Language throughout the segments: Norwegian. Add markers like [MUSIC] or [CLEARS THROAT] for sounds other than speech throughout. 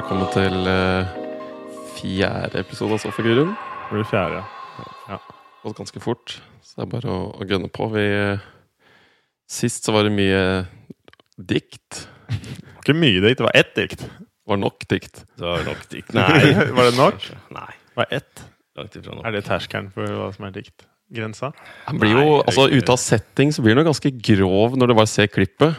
velkommen til uh, fjerde episode av Sofaguren. Det blir fjerde. ja. Gått ganske fort, så det er bare å, å gønne på. Vi, uh, sist så var det mye dikt. Ikke mye dikt, det var ett dikt. Det var nok dikt. Det var nok dikt. Nei, [LAUGHS] var det nok? Nei. Det var ett. Langt ifra nok. Er det terskelen for hva som er dikt? Grensa? Han blir jo, altså Ute av setting så blir han jo ganske grov når du bare ser klippet.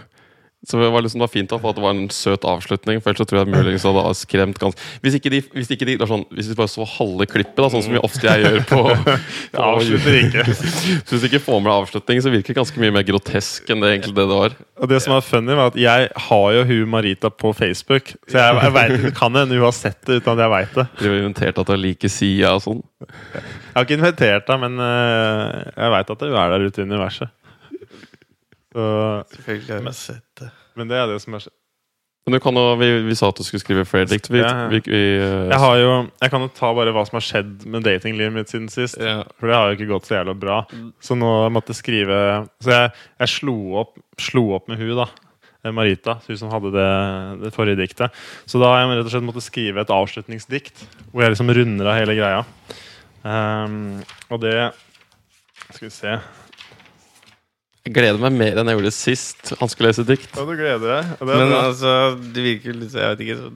Så det var liksom det var fint at det var en søt avslutning, for ellers så tror jeg muligens hadde skremt ganske Hvis ikke de, hvis ikke de det sånn, hvis vi bare så halve klippet, da, sånn som vi ofte jeg gjør på, [LAUGHS] Jeg avslutter ikke. [LAUGHS] Så hvis du ikke får med avslutning, så virker det ganske mye mer grotesk enn det egentlig det det var. Og det som var funny, var at jeg har jo hun Marita på Facebook. Så jeg, jeg vet, kan hende hun har sett det uten at jeg veit det. Du har inventert at hun liker like sida og sånn. Jeg har ikke invitert henne, men øh, jeg veit at hun er der ute i universet. Så, Selvfølgelig har jeg sett. Men det er det som er Men du kan jo, vi, vi sa at du skulle skrive flere dikt. Vi, Ja, ja. vi, eh, Jeg har jo Jeg kan jo ta bare hva som har skjedd med datinglivet mitt siden sist. Ja. For det har jo ikke gått så jævla bra. Så nå måtte jeg skrive Så jeg, jeg slo, opp, slo opp med hun da eh, Marita, hun som hadde det, det forrige diktet. Så da har jeg rett og slett måttet skrive et avslutningsdikt hvor jeg liksom runder av hele greia. Um, og det Skal vi se jeg gleder meg mer enn jeg gjorde sist han skulle lese dikt. Ja, du gleder deg. Det Men bra. altså, det virker litt Jeg vet ikke så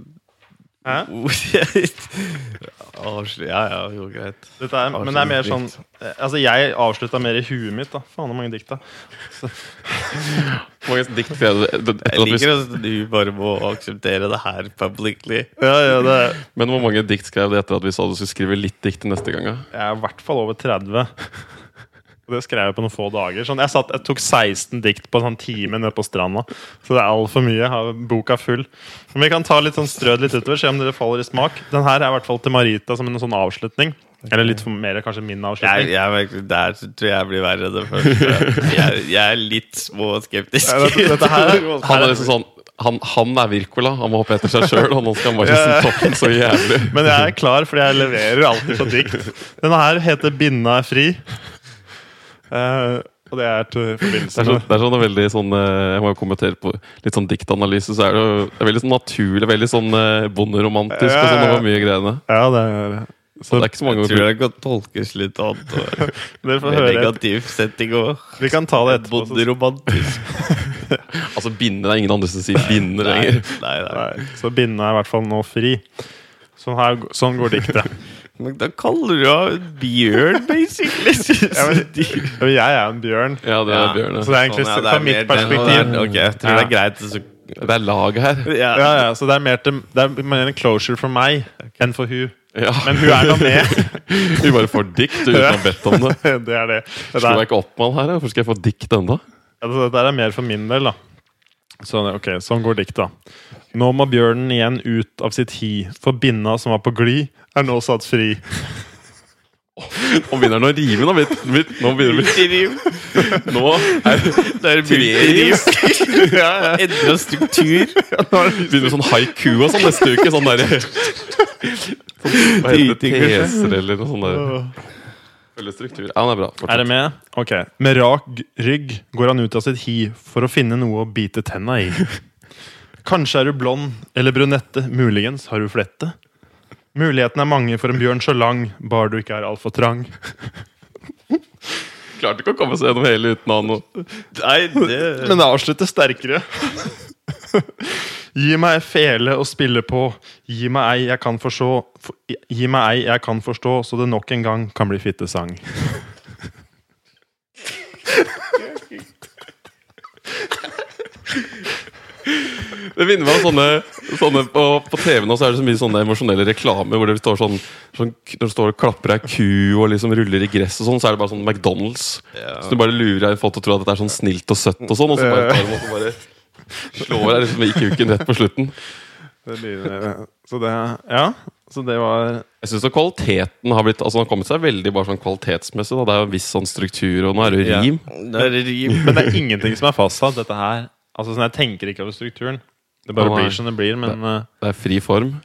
Hæ? [LAUGHS] Avslut... Ja, ja, jo, greit. Er, men det er mer sånn eh, Altså, jeg avslutta mer i huet mitt, da. Faen, hvor mange dikt, da. [LAUGHS] Mange dikt Jeg liker at du bare må akseptere det her publicly. Ja, ja, det er, [LAUGHS] Men hvor mange dikt skrev du etter at vi sa du skulle skrive litt dikt neste gang? da? Jeg er i hvert fall over 30. Og det skrev jeg på noen få dager. Sånn, jeg, satt, jeg tok 16 dikt på en sånn time nede på stranda. Så det er altfor mye. Jeg har boka full. Men vi kan ta litt sånn strød litt utover, se om dere faller i smak. Den her er i hvert fall til Marita som en sånn avslutning. Eller litt for, mer kanskje min avslutning. jeg, jeg, der tror jeg blir verre det første. Jeg, jeg er litt småskeptisk. Ja, dette, dette her, Han er liksom sånn han, han er Wirkola, han må hoppe etter seg sjøl, og nå skal han bare Ja. toppen så jævlig. Men jeg er klar, fordi jeg leverer alltid på dikt. Denne her heter 'Binda er fri'. Eh, og det er til forbindelse med det er sånn veldig sånn eh, Jeg må jo kommentere på litt sånn diktanalyse, så er det jo det er veldig sånn naturlig, veldig sånn eh, bonderomantisk og sånn over mye greiene. Ja, det er Så det er ikke så mange Jeg tror det kan tolkes litt annet. og [LAUGHS] Dere får høre. negativ setting og Vi kan ta det etterpå. bonderomantisk. [LAUGHS] Altså binde, det er ingen andre som sier binde lenger. Nei, nei. Nei, så binda er i hvert fall nå fri. Sånn, her, sånn går diktet. Men da kaller du henne en bjørn, basically. [LAUGHS] [LAUGHS] Ja, men, jeg er en bjørn. Ja, det er bjørn Så det er egentlig Sånn, ja, det fra er mitt perspektiv den-. Ok, jeg tror det er greit. Så, Det er lag her. [LAUGHS] ja. Ja, ja, så det er mer, til, det er mer en closure for meg enn for hun. Ja. Men hun er nå med. Vi bare får dikt uten å ha bedt om det. Det er det. Det Slo jeg ikke opp med han her? Hvorfor skal jeg få dikt enda? ja, det der er mer for min del, da. Så, ok, Sånn går diktet. da. Nå må bjørnen igjen ut av sitt hi, for binna som var på glid, er nå satt fri. Nå begynner han å rime. Nå, vet, vet, nå begynner det. Nå er Det [LAUGHS] er Tre multirim. [LAUGHS] Ja, ja. Endra struktur. [LAUGHS] begynner sånn haiku og sånn neste uke. Sånn derre sånn, Hva heter det? Teser eller noe sånt. der. Følge struktur. Ja, den er bra. Er det med? Ok. Med rak rygg går han ut av sitt hi for å finne noe å bite tenna i. Kanskje er du blond eller brunette, muligens har du flette. Mulighetene er mange for en bjørn så lang, bare du ikke er altfor trang. Klarte ikke å komme seg gjennom hele uten han å Nei, det Men det avslutter sterkere. Gi meg ei fele å spille på, gi meg ei jeg kan forstå, gi meg ei jeg kan forstå, så det nok en gang kan bli fittesang. Det minner meg om sånne, sånne på, på TV nå så er det så mye sånne emosjonelle reklamer hvor det står sånn, sånn Når det står og klapper ei ku og liksom ruller i gress og sånn, så er det bare sånn McDonald's. Ja. Så du bare lurer folk til å tro at det er sånn snilt og søtt og sånn, og så bare, tar, og bare slår deg liksom i kuken rett på slutten. Det blir, så det Ja. Så det var Jeg syns kvaliteten har blitt Altså den har kommet seg veldig bare sånn kvalitetsmessig. Da. Det er jo en viss sånn struktur, og nå er det rim. Ja. Det er rim. Men det er ingenting som er fastsatt. Dette her Altså sånn, Jeg tenker ikke over strukturen. Det bare blir som det blir. Men det, Det er fri form.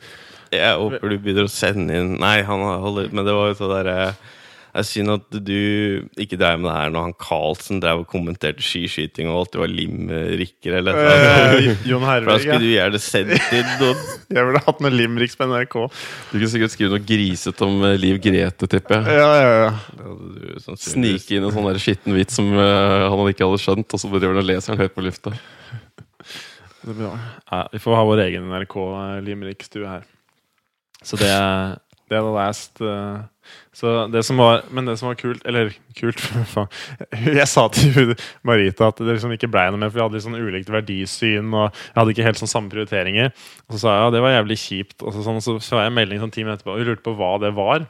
Jeg håper du begynner å sende inn Nei, han holder Men det var jo så derre Det er synd at du ikke dreiv med det her når han Carlsen drev og kommenterte skiskyting og alltid var limericker eller noe. Eh, Jon For da skulle du gjerne sendt inn noen [LAUGHS] Jeg ville hatt med limericks på NRK. Du kunne sikkert skrive noe grisete om eh, Liv Grete, tipper jeg. Ja, ja, ja. Det Snike inn en sånn skitten vits som eh, han ikke hadde skjønt, og så driver han og leser den høyt på lufta. Det blir bra. Ja, vi får ha vår egen NRK-limerick-stue her. Så det, det er the last eh, Så det som var Men det som var kult Eller kult, [LAUGHS] faen. Jeg sa til [LAUGHS] Marita at det liksom ikke ble noe mer, for vi hadde litt sånn ulikt verdisyn, og jeg hadde ikke helt sånn samme prioriteringer. Og så sa jeg ja, det var jævlig kjipt, og så, sånn, så så jeg melding sånn ti minutter etterpå, og hun lurte på hva det var.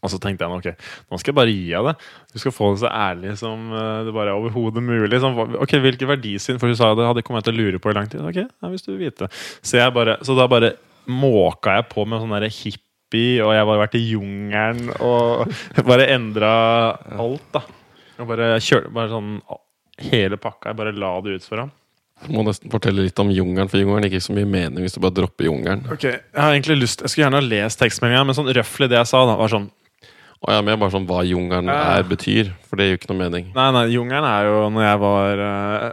Og så tenkte jeg ok, nå skal jeg bare gi deg det. Du skal få det så ærlig som eh, det bare er overhodet mulig. Sånn, ok, Hvilke verdisyn? For hun sa det hadde kommet til å lure på i lang tid. Ok, ja, hvis du vil vite. Så, jeg bare, så da bare måka jeg på med sånn derre hippie, og jeg har vært i jungelen og [LAUGHS] bare endra alt, da. Og bare kjørte bare sånn hele pakka. Jeg bare la det ut for ham. Du må nesten fortelle litt om jungelen, for jungelen gir ikke så mye mening hvis du bare dropper jungelen. Ok, Jeg har egentlig lyst Jeg skulle gjerne ha lest tekstmeldinga, men sånn røftlig det jeg sa, da, var sånn Og jeg er med bare sånn hva jungelen er, betyr, for det gir jo ikke noe mening. Nei, nei, jungelen er jo når jeg var eh,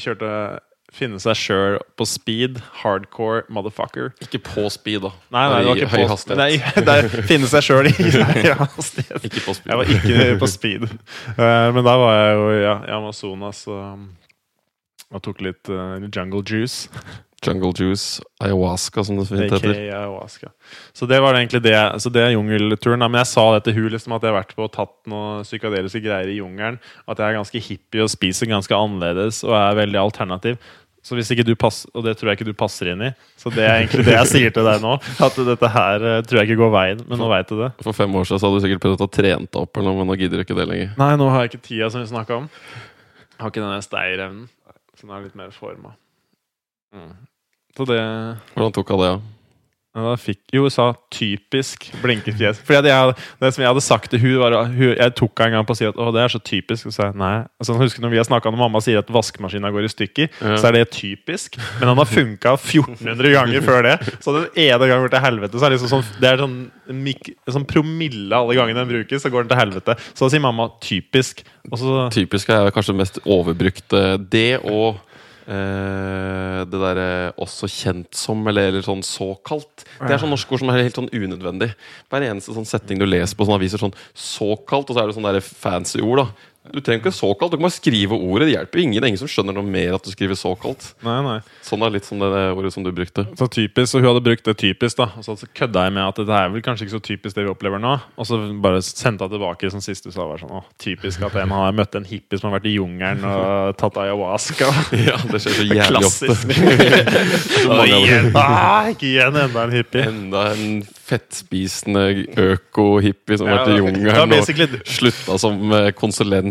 Kjørte finne seg sjøl på speed. Hardcore motherfucker. Ikke på speed, da. Nei, nei, det var ikke høy på hastighet. Nei, [LAUGHS] det er finne seg sjøl i [LAUGHS] høy [LAUGHS] hastighet. Ikke på speed. Jeg var ikke på speed. Uh, men da var jeg jo ja, i Amazonas og, og tok litt uh, jungle juice. Jungle juice, ayahuasca, som det fint heter. ayahuasca. Så det var egentlig det Så det er jungelturen. Men jeg sa det til hun liksom, at jeg har vært på og tatt noen psykadeliske greier i jungelen. At jeg er ganske hippie og spiser ganske annerledes og er veldig alternativ. Så hvis ikke du passer, Og det tror jeg ikke du passer inn i. Så det er egentlig det jeg sier til deg nå. At dette her eh, tror jeg ikke går veien. Men nå veit du det. For fem år siden så hadde du sikkert prøvd å trene deg opp, eller noe, men nå gidder du ikke det lenger. Nei, nå har jeg ikke tida som vi snakka om. Jeg har ikke denne steirevnen. Så nå er jeg litt mer forma. Mm. Så det Hvordan tok hun det? Ja? Ja, da fikk jo sa typisk blinkefjes. Fordi jeg, det som jeg hadde sagt til hun var hun, Jeg tok henne en gang på å si at å, det er så typisk. Og så jeg nei. Altså, husker Når vi har snakka når mamma sier at vaskemaskina går i stykker, Ja. så er det typisk. Men han har funka 1400 ganger før det. Så den ene gangen går til helvete, så er det liksom sånn Det er sånn, mik, sånn promille alle gangene den brukes, så går den til helvete. Så da sier mamma typisk. Så Typisk er kanskje det mest overbrukte det og eh, det derre også kjent som, eller, eller sånn såkalt. Det er sånn norske ord som er helt sånn unødvendig. Hver eneste sånn setting du leser på sånne aviser, sånn såkalt, og så er det sånne der fancy ord. da Du trenger ikke såkalt, du kan bare skrive ordet. Det hjelper ingen. Det er ingen som skjønner noe mer at du skriver såkalt. Nei, nei. Sånn er litt som det, det ordet som du brukte. Så typisk, så hun hadde brukt det typisk, da. Og så kødda jeg med at det er vel kanskje ikke så typisk det vi opplever nå. Og så bare sendte jeg tilbake som siste du sa. Var sånn, å, typisk at en har møtt en hippie som har vært i jungelen og tatt ayahuasca. [LAUGHS] Ja, det skjer så jævlig Klassisk. [LAUGHS] igjen, ah, ikke igjen enda en hippie. Enda en fettspisende øko-hippie som Ja, vært i jungelen og slutta som eh,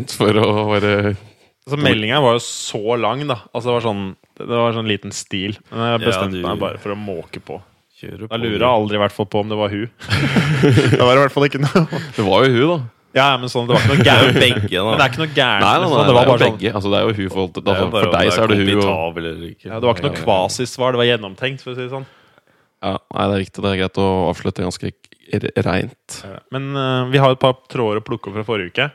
konsulent for å være Altså, meldinga var jo så lang, da. Altså Det var sånn Det var sånn liten stil. Men jeg Ja, du- meg bare for å måke på. Kjører Da på, lurer jeg aldri i hvert fall på om det var hun. [LAUGHS] det var i hvert fall ikke noe [LAUGHS] Det var jo hun, da. Ja, men sånn, det var ikke noe gærent. [LAUGHS] begge, Men det er ikke noe gærent. Nei, nei, liksom. nei, det det var er jo bare sånn begge. Altså, det er jo hun for, da, altså, bare for deg så er det hun. Og, ja, Det var ikke noe kvasisvar, det var gjennomtenkt. For å si det sånn ja, nei, det er riktig. Det er greit å avslutte ganske re- reint. Men uh, vi har et par tråder å plukke opp fra forrige uke.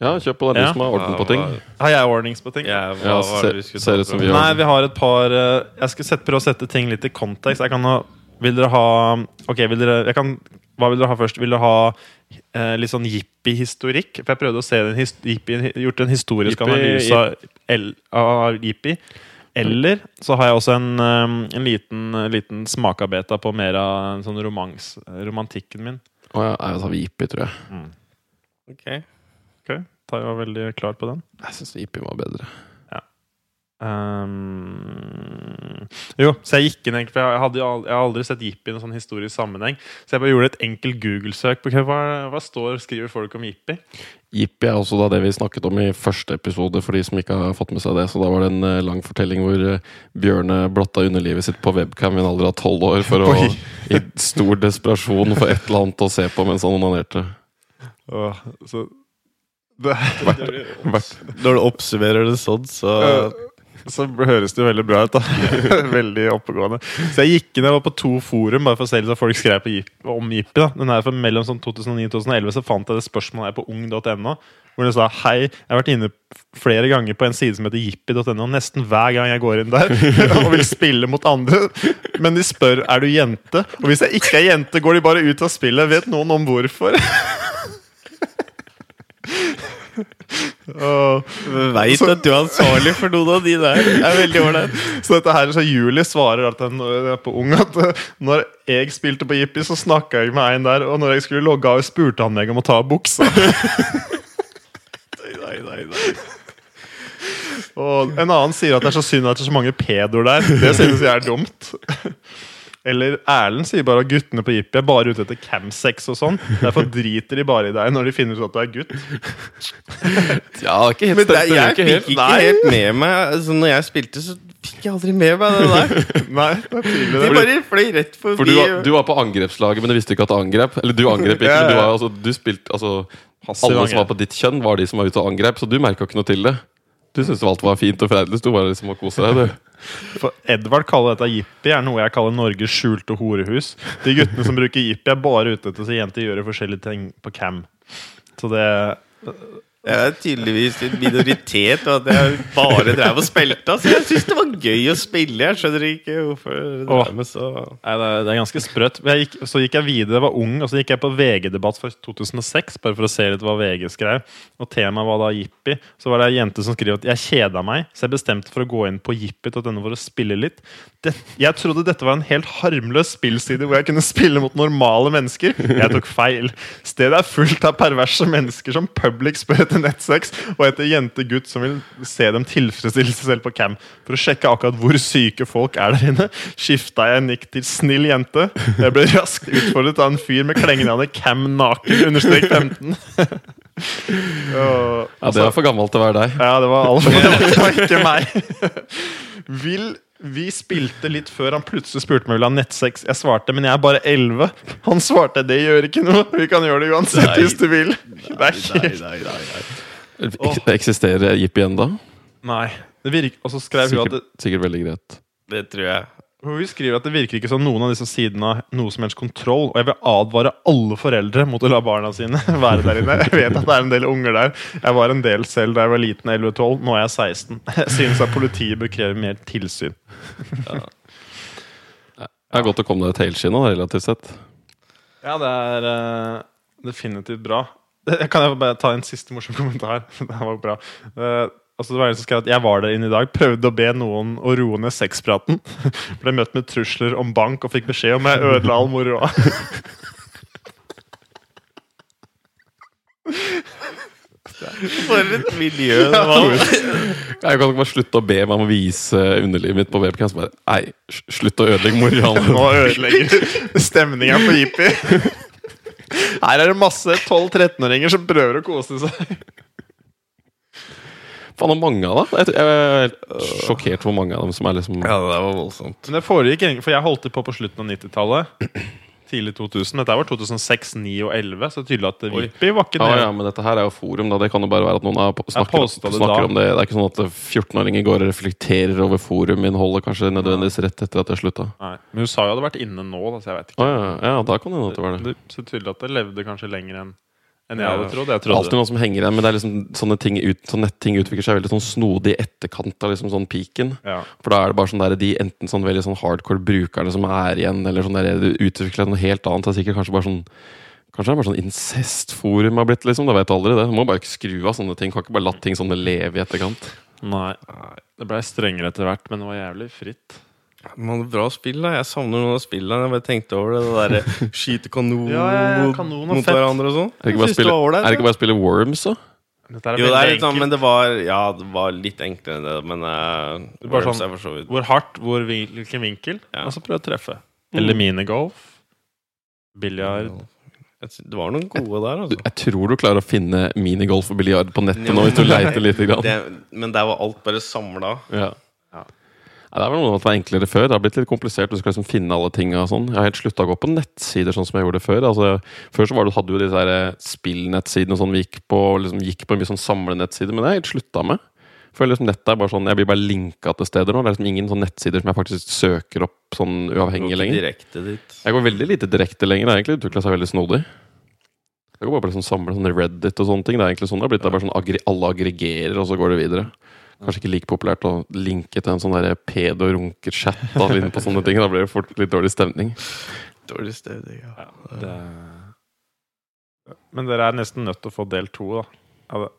Ja, kjøp på. Det Ja. som har orden på ting. Har jeg ordnings på ting? Ja, hva Ja, var det vi skulle ser ta ut som vi. Nei, vi har et par eh, Jeg skal sette, prøve å sette ting litt i kontekst. Jeg kan ha Vil dere ha Ok, vil dere jeg kan, Hva vil dere ha først? Vil dere ha eh, litt sånn jippi-historikk? For jeg prøvde å se den his, jippi, gjort en historisk Jippi- analyse av, el- av jippi. Eller så har jeg også en, eh, en liten, liten smakabeta på mer av en sånn romans, romantikken min. Å ja, jeg tar Vipi, tror jeg. Ok. Ok, Tai var veldig klar på den. Jeg syns Vipi var bedre. Ehm, jo, så jeg gikk inn egentlig, for jeg, hadde, jeg har aldri sett Jippi i en sånn historisk sammenheng. Så jeg bare gjorde et enkelt Google-søk på hva, hva står skriver folk om Jippi. Jippi er også da det vi snakket om i første episode, for de som ikke har fått med seg det. Så da var det en eh, lang fortelling hvor eh, Bjørne blotta underlivet sitt på webcam i en alder av tolv år for å [LAUGHS] Oi. i stor desperasjon få et eller annet å se på mens han onanerte. Åh, så [LAUGHS] Når du oppsummerer det sånn, så så høres det jo veldig bra ut. da [LAUGHS] Veldig oppegående. Så jeg gikk inn jeg var på to forum bare for å se litt folk skrev på om Jippi. da Den her fra Mellom sånn 2009 og 2011 så fant jeg det spørsmålet her på ung.no. Hvor det sa hei, jeg har vært inne flere ganger på en side som heter jippi.no. Nesten hver gang jeg går inn der [LAUGHS] og vil spille mot andre. Men de spør er du jente. Og hvis jeg ikke er jente, går de bare ut av spillet. Vet noen om hvorfor? Veit at du er ansvarlig for noen av de der. Det er veldig ålreit. Så dette her, så Julie svarer at den, eh, på Ung at eh, når jeg spilte på Jippi, så snakka jeg med en der, og når jeg skulle logge av, spurte han meg om å ta av buksa. [LAUGHS] Nei, nei, nei. Og en annen sier at det er så synd at det er så mange pedoer der. Det synes jeg er dumt. Eller Erlend sier bare at guttene på Jippi er bare ute etter camsex og sånn. Derfor driter de bare i deg når de finner ut at du er gutt. [LAUGHS] Ja, ikke helt Men det, jeg ikke fikk helt. ikke helt med meg altså, Når jeg spilte, så fikk jeg aldri med meg det der. [LAUGHS] Nei, det er tydelig De bare fløy rett forbi. For du var, du var på angrepslaget, men du visste ikke at det angrep. Eller du angrep ikke, Ja, men du, var, altså, du spilte altså, Alle som var på ditt kjønn, var de som var ute og angrep, så du merka ikke noe til det. Du syntes alt var fint og fredelig. Du bare liksom og koste deg, du. For Edvard kaller dette Jippi, er noe jeg kaller Norges skjulte horehus. De guttene som bruker Jippi, er bare ute etter å se jenter gjøre forskjellige ting på cam. Så det Jeg er tydeligvis en minoritet, og at jeg bare drev og spilte. Så jeg syns det var gøy å spille. Jeg skjønner ikke hvorfor det Åh. med så Nei, det er, det er ganske sprøtt. Gikk, så gikk jeg videre, jeg var ung, og så gikk jeg på VG-debatt for 2006, bare for å se litt hva VG skrev. Og temaet var da Jippi. Så var det ei jente som skrev at jeg kjeda meg, så jeg bestemte for å gå inn på jippi.no for å spille litt. Det, jeg trodde dette var en helt harmløs spillside hvor jeg kunne spille mot normale mennesker. Jeg tok feil. Stedet er fullt av perverse mennesker som public spør etter [LAUGHS] nettsex, og etter jente-gutt som vil se dem tilfredsstille seg selv på cam. For å sjekke akkurat hvor syke folk er der inne, skifta jeg nikk til snill jente. Jeg ble raskt utfordret av en fyr med klengende Cam Naken understrek 15. [LAUGHS] Og- Ja, Det var for gammelt til å være deg. ja, det var altfor Det var ikke meg. [LAUGHS] Vil vi spilte litt før han plutselig spurte meg om jeg ville ha nettsex. Jeg svarte, men jeg er bare 11. Han svarte, det gjør ikke noe. Vi kan gjøre det uansett Nei. hvis du vil. Nei, nei, nei. Ek- Eksisterer Jippi ennå? Nei. Det virker, og så skrev hun at det, Sikkert, sikkert veldig greit. Det tror jeg. Hun skriver at det virker ikke som noen av disse sidene har noe som helst kontroll. Og jeg vil advare alle foreldre mot å la barna sine [LAUGHS] være der inne. Jeg vet at det er en del unger der. Jeg var en del selv da jeg var liten, 11-12. Nå er jeg 16. [LAUGHS] Jeg synes at politiet bør kreve mer tilsyn. Det er godt å komme deg til helskinna, relativt sett. Ja, det er uh, definitivt bra. [LAUGHS] Kan jeg bare ta en siste morsom kommentar? Det var bra. Eh, altså det var en som skrev at Jeg var der inne i dag, prøvde å be noen å roe ned sexpraten. [LAUGHS] Ble møtt med trusler om bank og fikk beskjed om jeg ødela all moroa. [LAUGHS] For et miljø det var. Jeg kan ikke bare slutte å be meg om å vise underlivet mitt på webcam. Så bare, Nei, slutt å ødelegge mora. [LAUGHS] Nå ødelegger stemninga på Jippi. Her er det masse 12-13-åringer som prøver å kose seg. Faen, det er mange av dem. Jeg er sjokkert hvor mange av dem som er liksom Ja, det var voldsomt. Men det foregikk egentlig, for jeg holdt det på på slutten av 90-tallet. Tidlig 2000. Dette var 2006, 9 og 11, så det er tydelig at. Vippi var ikke Ja, ja, men dette her er jo forum, da. Det kan jo bare være at noen er, på- snakker, det snakker da. om det. Det er ikke sånn at 14-åringer går og reflekterer over foruminnholdet kanskje nødvendigvis rett etter at det slutta. Men USA jo hadde vært inne nå, da, så jeg vet ikke. ikke. ja, ja, da kan det hende at det var det. Det er så tydelig at det levde kanskje lenger enn enn jeg hadde trodd. Jeg Det er alltid noen noe som henger igjen, men det er liksom sånne ting ut, sånne netting utvikler seg veldig sånn snodig i etterkant av liksom sånn peaken. ja. For da er det bare sånn der, de enten sånn veldig sånn hardcore brukerne som er igjen, eller sånn der det utvikler noe helt annet. Det er sikkert kanskje bare sånn Kanskje det er bare sånn incestforum har blitt, liksom. Det vet du aldri det. Du må bare ikke skru av sånne ting. Kan ikke bare la ting sånne leve i etterkant. Nei. Det blei strengere etter hvert, men det var jævlig fritt. Man hadde bra spill, da. Jeg savner noen av spillene. Jeg bare tenkte over det. Det derre [LAUGHS] skyte kanon, Ja, ja, ja, mot, kanon mot fett. hverandre og sånn. Er det ikke bare å spille, Worms, da? Dette er Jo, det er litt sånn, men det var Ja, det var litt enklere enn det, men uh, er bare sånn- for så vidt Hvor hardt, hvor hvilken vinkel, Ja. og så prøve å treffe. Eller minigolf. Biljard. Det var noen gode der, altså. jeg tror du klarer å finne minigolf og biljard på nettet nå, hvis du [LAUGHS] leiter lite grann. Det, men der var alt bare samla. Ja. Ja. Det er vel noe med at det var enklere før. Det har blitt litt komplisert. Du skal liksom finne alle tinga og sånn. Jeg har helt slutta å gå på nettsider sånn som jeg gjorde før. Altså, før så var det, hadde du disse her spillnettsidene og sånn vi gikk på, liksom, gikk på mye sånn samlenettsider, men det har jeg helt slutta med. føler liksom nettet er bare sånn Jeg blir bare linka til steder nå. Det er liksom ingen sånn nettsider som jeg faktisk søker opp sånn uavhengig lenger. Direkte dit. Jeg går veldig lite direkte lenger. Det har egentlig utvikla seg veldig snodig. Jeg går bare på liksom samle sånn Reddit og sånne ting. Det er egentlig sånn det har blitt. Det er bare sånn alle aggregerer, og så går det videre. Kanskje ikke like populært å linke til en sånn der pedo-runker-chat da, inn på sånne ting. Da blir det fort litt dårlig stemning. Dårlig stemning, ja. Det... Men dere er nesten nødt til å få del to, da. av det.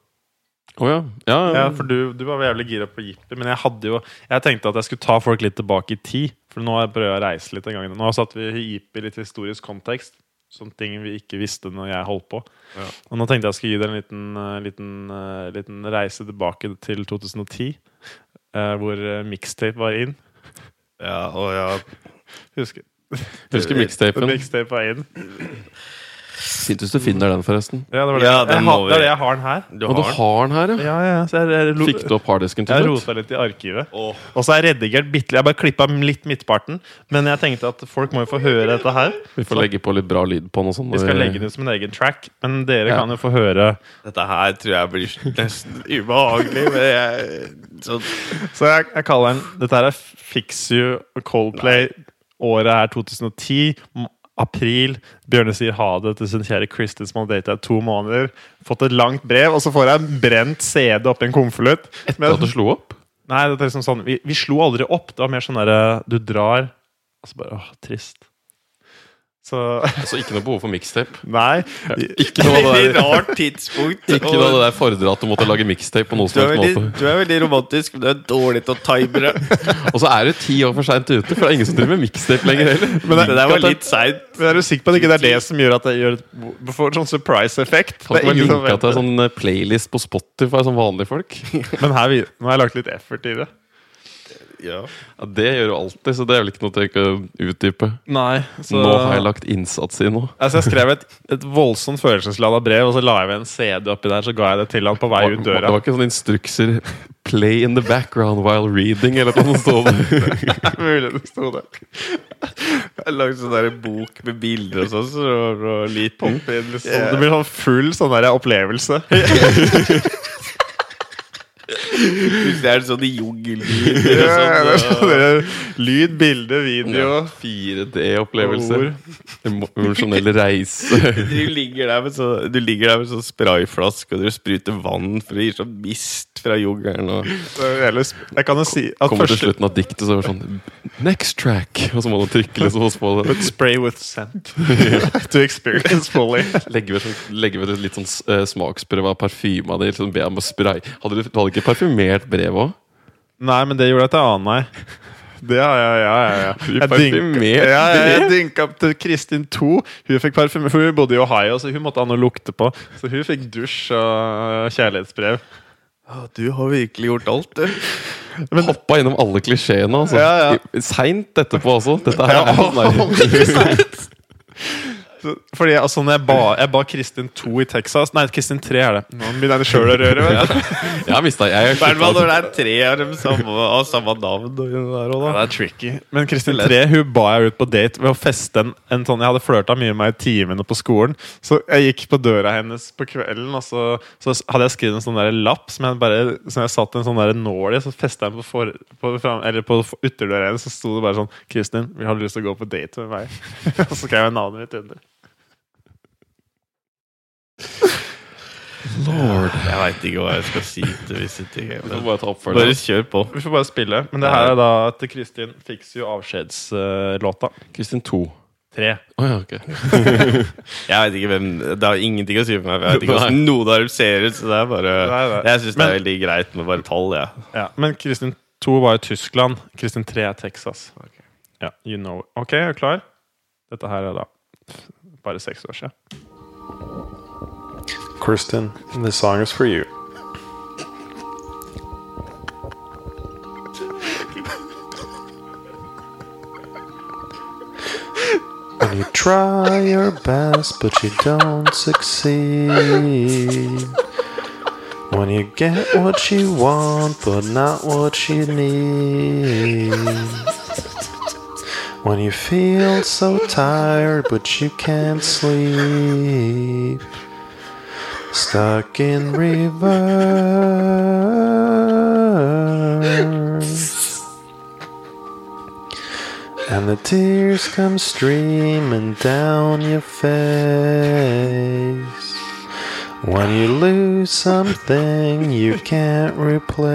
Å ja. Ja, Ja, for du, du var jævlig gira på Jippi, men jeg hadde jo Jeg tenkte at jeg skulle ta folk litt tilbake i tid. For nå har jeg prøvd å reise litt en gang. Nå satte vi Jippi litt i historisk kontekst. Sånne ting vi ikke visste når jeg holdt på. Ja. Og nå tenkte jeg skulle gi dere en liten, eh, liten, eh, liten reise tilbake til 2010. eh, hvor mixtape var inn. ja, og ja Husker, Husker mixtapen. mixtape var inn. [CLEARS THROAT] Fint hvis du finner den, forresten. Ja, det var det. Ja, jeg, den har, vi- det er det jeg har den her. Du Og du har den? har den her, ja? Ja, ja, så jeg, jeg, jeg, Fikk du opp harddisken til jeg slutt? rota litt i arkivet. Åh, Og så har jeg redigert bitte Jeg har bare klippa litt midtparten. Men jeg tenkte at folk må jo få høre dette her. Vi får legge på litt bra lyd på den og sånn. Vi skal legge den ut som en egen track. Men dere Ja. kan jo få høre dette her tror jeg blir nesten ubehagelig, men jeg så, Så jeg, jeg kaller den Dette her er Fix You Coldplay. Året er 2010. m- April. Bjørne sier ha det til sin kjære Kristin som han data i to måneder. Fått et langt brev, og så får jeg en brent CD oppi en konvolutt. Etter at du slo opp? Nei, det er liksom sånn vi, vi slo aldri opp. Det var mer sånn derre Du drar, og så bare Åh, trist. Så Altså ikke noe behov for mixtape? Nei. Ikke noe av det der, rart tidspunkt. [LAUGHS] ikke noe av det der fordra at du måtte lage mixtape på Du som er, helst veldig, måte. du er veldig romantisk, men du er dårlig til å time det. [LAUGHS] Og så er du ti år for seint ute, for det er ingen som driver med mixtape lenger heller. Men Det der var litt seint. Men er du sikker på at det ikke er det som gjør at det gjør får sånn surprise-effekt? Kan ikke vet til det. en sånn eh, playlist på Spotify som vanlige folk? [LAUGHS] Men her, nå har jeg lagt litt effort i det. Ja. Ja, Det gjør du alltid, så det er vel ikke noe til å utdype. Nei, så Nå har jeg lagt innsats i noe. Altså Jeg skrev et, et voldsomt følelsesladet brev, og så la jeg ved en CD oppi der. Så ga jeg det til han på vei ut døra. Det var ikke sånne instrukser 'Play in the background while reading' eller noe sånt. [LAUGHS] Mulig det sto det. Jeg har lagd sånn der bok med bilder og sånn, så så, så, liksom. Det blir sånn full sånn der opplevelse. [LAUGHS] Er det sånn. Ja, og er sånn, sånn der Lyd, bilde, video. 4D-opplevelser. Emosjonell reise. [LAUGHS] Du ligger der med sånn Du ligger der med sånn sprayflaske, og du spruter vann for å gi sånn mist fra jungelen. Og Jeg kan jo si at Kommer til slutten av diktet, så er det sånn Next track! Og så må du trykke litt spå det. Spray with scent [LAUGHS] [LAUGHS] to experience fully. legger ved, sånn- legge ved litt sånn eh, smaksprøve av parfyma di. Liksom be om å spray. Hadde du, du hadde ikke parfymert brev òg? Nei, men det gjorde jeg til Anei. Det har jeg, ja, ja, ja. Jeg dynka, ja, jeg dynka opp til Kristin 2. Hun fikk parfyme, for hun bodde i Ohio, så hun måtte ha noe å lukte på. Så hun fikk dusj og kjærlighetsbrev. Du har virkelig gjort alt, du. Hoppa innom alle klisjeene. Altså. Ja, ja. Seint etterpå også. Dette her Ja, er [LAUGHS] sånn fordi altså, når jeg ba, jeg ba Kristin 2 i Texas Nei, Kristin 3 er det. Nå begynner jeg sjøl å røre. Vet du. [LAUGHS] Jeg mista jeg, I hvert når det er tre av dem samme, samme navn. Og der også, Ja, det er tricky. Men Kristin 3 hun ba jeg ut på date ved å feste en, en sånn Jeg hadde flørta mye med i timene på skolen. Så jeg gikk på døra hennes på kvelden, og så, så hadde jeg skrevet en sånn der lapp som jeg bare Som jeg satt en sånn der nål i. Så festa jeg den på, for, på, fram, eller på ytterdøra hennes, så sto det bare sånn 'Kristin, vi har lyst til å gå på date med meg.' [LAUGHS] og så skrev jeg navnet mitt under. Lord. Jeg veit ikke hva jeg skal si til visse Game. Vi får bare ta bare oppfølgeren. kjør på. Vi får bare spille. Men det her er da til Kristin fikser jo avskjedslåta. Kristin 2. 3. Oh, ja, okay. [LAUGHS] Jeg vet ikke hvem Det har ingenting å si for meg. for Jeg vet ikke hvordan noe dem ser ut. Så det er bare Nei, nei. Jeg syns det er veldig greit med bare tall. Ja. Ja, men Kristin 2 var i Tyskland. Kristin 3 er Texas. Ja, you know. Ok, er du klar? Dette her er da bare seks år siden. Kristin, this song is for you. When you try your best but you don't succeed When you get what you want, but not what you need. When you feel so tired, but you can't sleep. Stuck in reverse. And the tears come streaming down your face. When you lose something you can't replace.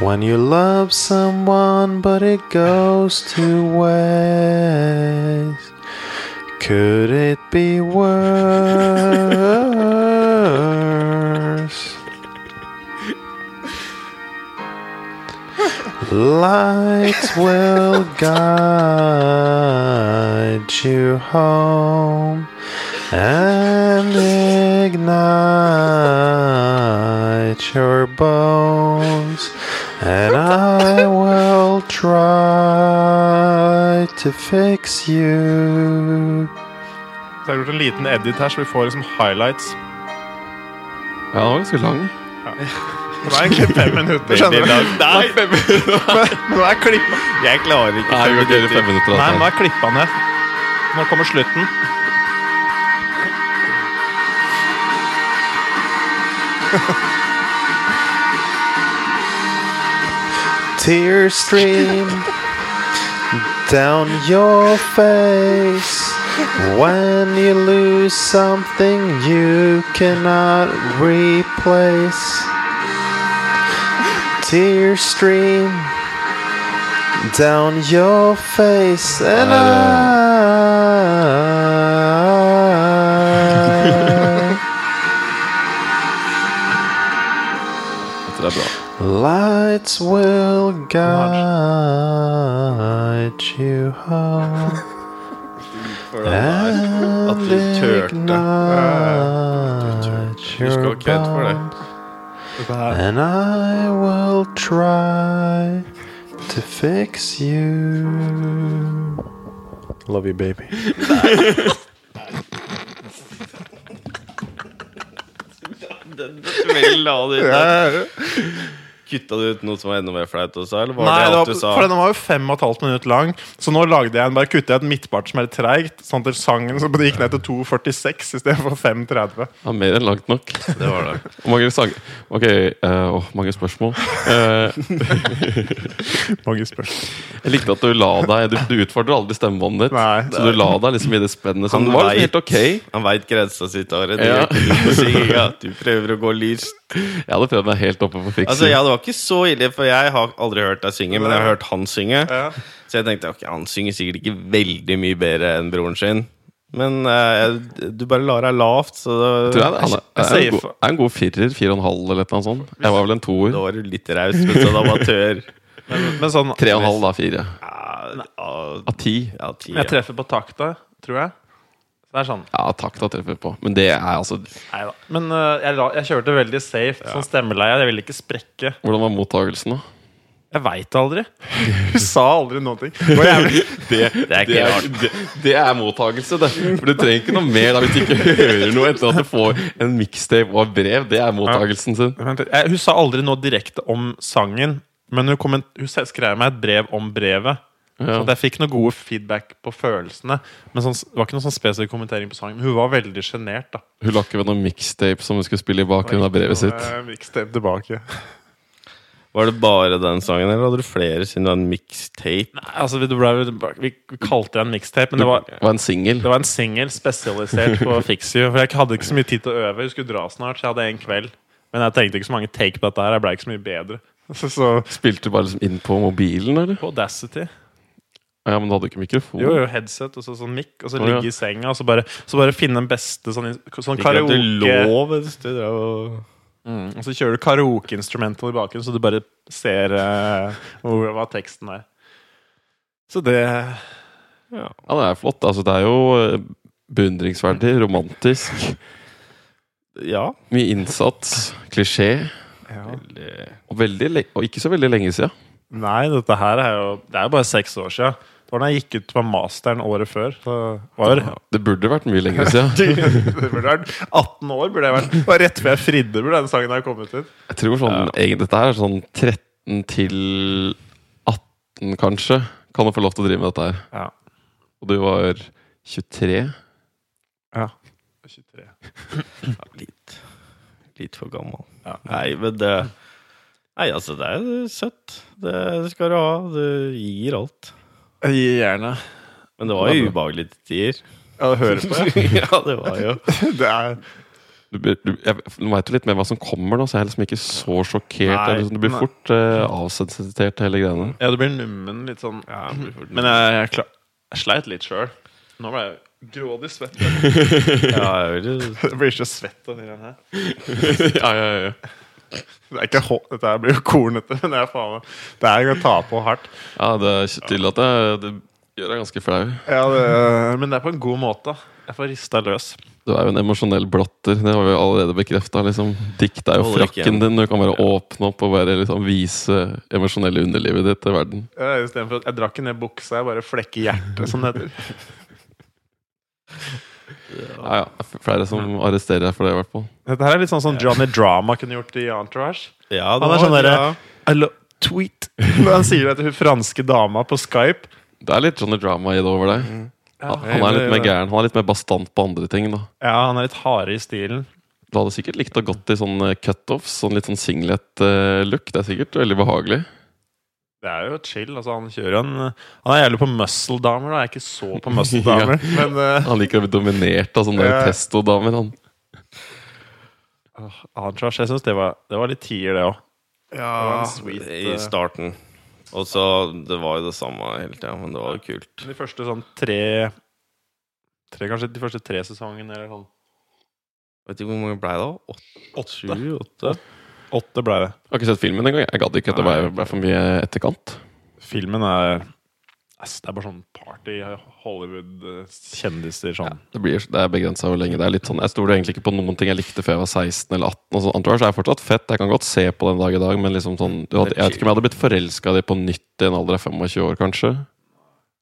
When you love someone but it goes to waste. Could it be worse? Lights will guide you home and ignite your bones, and I will try to fix you. Så jeg har gjort en liten edit her, så vi får liksom highlights. Ja, den var ganske lang. Det er egentlig fem minutter, skjønner du. Nei, fem minutter. Nå er klippa jeg klarer ikke Nei, vi kan fem minutter. Nei, nå er klippa ned. Nå kommer slutten. [LAUGHS] Tears stream down your face when you lose something you cannot replace. Tears stream down your face, and ah. I. Lights will guide you home At and du turte. ignite Du skal your ha kred for det. bones. Dette her. And I will try to fix you. Love you, baby. Vel, la det ut. Kutta du ut noe som var enda mer flaut også, eller var Nei, det alt du sa? for den var jo fem og et halvt minutt lang. Så nå lagde jeg en, bare kutta jeg et midtpart som er litt treigt. Sånn til sangen så det gikk ned til 2,46 istedenfor 5,30. Ja, mer enn langt nok. Det var det. [LAUGHS] Hvor mange sang... Ok, uh, oh, mange spørsmål. Uh, [LAUGHS] Mange spørsmål. jeg likte at du la deg Du, du utfordrer aldri stemmebåndet ditt. Nei. Så du la deg liksom i det spennet. Som Han var vet. helt ok. Han veit grensa si. Ja. du synginga. Du prøver å gå lyst. Jeg hadde prøvd meg helt oppe på fiksen. Altså, ja, Det var ikke så ille, for jeg har aldri hørt deg synge, men jeg har hørt han synge. Ja. Så jeg tenkte ok, han synger sikkert ikke veldig mye bedre enn broren sin. Men uh, du bare lar deg lavt, så da, Tror jeg, han er, Jeg er, en god, er en god firer. Fire og en halv eller noe sånt. Jeg var vel en toer. da var du litt raus, men sånn amatør. [LAUGHS] Men, men sånn Tre og en halv, da. Fire. Ja, ja, Av ti. ja, ti, Jeg treffer på takta, tror jeg. Så det er sånn. Ja, takk, da treffer på. Men det er altså Neida. Men uh, jeg, jeg kjørte veldig safe. Sånn stemmeleie. Jeg ville ikke sprekke. Hvordan var mottagelsen, da? Jeg veit aldri. [LAUGHS] Hun sa aldri noen ting. Det [LAUGHS] det, er Det, er det, det er mottagelse, det. For du trenger ikke noe mer da hvis du ikke hører noe etter at du får en mixtape og et brev. Det er mottagelsen sin. Hun sa aldri noe direkte om sangen, men hun, komment, hun skrev meg et brev om brevet. Så Ja. at jeg fikk noe gode feedback på følelsene. Men sånn, det var ikke noe sånn spesifikk kommentering på sangen. Men hun var veldig sjenert. da. Hun la ikke ved noen mixtape som hun skulle spille i bakgrunnen av brevet sitt. Eh, Mixtape tilbake. Var det bare den sangen, eller hadde du flere siden det var en mixtape? Nei, altså, vi, ble, vi vi kalte det en mixtape, men det var, Det var en singel. det var en singel spesialisert på [LAUGHS] Fix You. For jeg hadde ikke så mye tid til å øve. Jeg skulle dra snart, så jeg hadde en kveld. Men jeg tenkte ikke så mange take på dette her. Jeg ble ikke så mye bedre. Så, [LAUGHS] så Spilte du bare liksom inn på mobilen, eller? på Audacity Ja, men du hadde ikke mikrofon? Jo, jo, headset og så sånn mic, og så ja. ligge i senga og så bare, så bare finne den beste sånn, sånn karaoke du drev og mm, Og så kjører du karaoke-instrumental i bakgrunnen, så du bare ser uh, hvor, hva teksten er. Så det ja. Ja, det er flott. Altså, det er jo eh, beundringsverdig, romantisk. ja. Mye innsats, klisjé. Veldig Og, veldig, og ikke så veldig lenge siden. Nei, dette her er jo Det er jo bare seks år siden. Det var da jeg gikk ut på masteren året før. Så var, Det burde vært mye lenger siden. [LAUGHS] det burde vært 18 år. burde jeg vært Det var Rett før jeg fridde, burde den sangen ha kommet ut. Jeg tror sånn, egentlig dette her er sånn 13 til 18, kanskje, kan du få lov til å drive med dette her. Ja. Og du var 23? ja. 23. ja, litt, litt for gammel. Ja. Nei, men det Nei, altså, det er søtt. Det, det skal du ha. Du gir alt. Jeg gjerne. Men det var jo ubehagelig til tider. Ja, det hører på ja, [LAUGHS] det var jo [LAUGHS] det er, Du, blir- du, jeg, veit jo litt mer hva som kommer nå, så jeg er liksom ikke så sjokkert. Nei. Liksom- du blir Nei. fort uh, avsensitert til hele greiene. ja, du blir nummen litt sånn. ja, blir fort- Men jeg, jeg, klar, jeg sleit litt sjøl. Nå ble jeg grådig svett. [LAUGHS] ja, jeg vil Det blir så svett av de greiene her. ja, ja, ja. Det er ikke hå- Dette blir jo kornete, men det er faen Det er å ta på hardt. ja, det er ikke tydelig at det, det gjør deg ganske flau. Ja, det, men det er på en god måte. Jeg får rista løs. Du er jo en emosjonell blotter. Det har vi jo allerede bekrefta. Liksom. Dikt er jo frakken din. Du kan bare åpne opp og bare liksom vise emosjonelle underlivet ditt til verden. Ja, Istedenfor at jeg drakk ned buksa, jeg bare flekker hjertet, som det heter. [LAUGHS] Ja, ja. Flere som arresterer deg for det, i hvert fall. Dette her er litt sånn som Johnny Drama kunne gjort i Entourage. Ja, Han er sånn var- ja. Tweet. [LAUGHS] Når han sier det til hun franske dama på Skype. Det er litt Johnny Drama i det over deg. Han, han er litt mer gæren. Han er litt mer bastant på andre ting. da Ja, han er litt hardere i stilen. Du hadde sikkert likt å gått i sånn eh, cutoffs, sånn litt sånn singlet-look. Det er sikkert veldig behagelig. Det er jo chill. altså Han kjører en Han er jævlig på muscle-damer. da Jeg er ikke så på muscle-damer. [LAUGHS] Men uh, Han liker å bli dominert av sånne uh, testodamer. han åh, Entourage, jeg syns det, var- det var litt tier, det òg. Ja, sweet, i eh, starten. Og så Det var jo det samme hele tida, men det var jo kult. De første sånn tre Tre, Kanskje de første tre sesongene eller sånn. Vet du hvor mange ble det? da? Åtte? Sju? Åtte? Åtte ble det. Jeg har ikke sett filmen engang. Jeg gadd ikke. Det ble, ble for mye etterkant. Filmen er ass, Det er bare sånn party Hollywood-kjendiser sånn. Det, blir, det er begrensa hvor lenge det er. litt sånn Jeg stoler egentlig ikke på noen ting jeg likte før jeg var 16 eller 18. Altså, Entourage er fortsatt fett. Jeg kan godt se på den dag i dag, men liksom sånn du hadde, Jeg vet ikke om jeg hadde blitt forelska i det på nytt i en alder av 25 år, kanskje.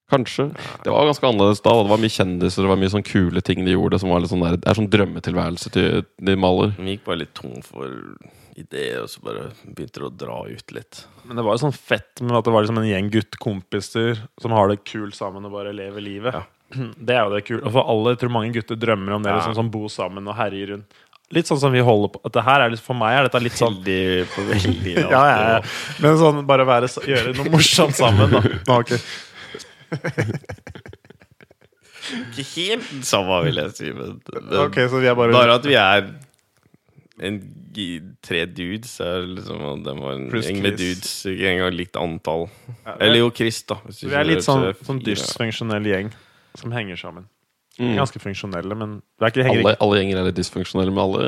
Kanskje. Det var ganske annerledes da. og Det var mye kjendiser det var mye sånn kule ting de gjorde. Som var litt sånn der, Det er sånn drømmetilværelse til de maler. Vi gikk bare litt tom for ideer, og så bare begynte det å dra ut litt. Men det var jo sånn fett med at det var liksom en gjeng guttkompiser som har det kult sammen og bare lever livet. Ja. [CLEARS THROAT] Det er jo det kule. Og for alle, jeg tror mange gutter drømmer om det, Ja. liksom som bo sammen og herje rundt. Litt sånn som vi holder på. At det her er for meg er dette litt sånn Veldig på veldig [LAUGHS] ja, ja, ja. Men sånn bare være, gjøre noe morsomt sammen, da. Nå, [LAUGHS] okay. [LAUGHS] Ikke helt det samme, vil jeg si. Men men okay, så vi bare, bare at vi er en tre dudes, er liksom og var en gjeng med Chris. dudes. Ikke engang likt antall. Ja, Eller jo, Chris, da. hvis du Vi er litt så sånn, er sånn fire. dysfunksjonell gjeng som henger sammen. Mm. Ganske funksjonelle, men det er ikke, henger Alle, ikke alle gjenger er litt dysfunksjonelle, men alle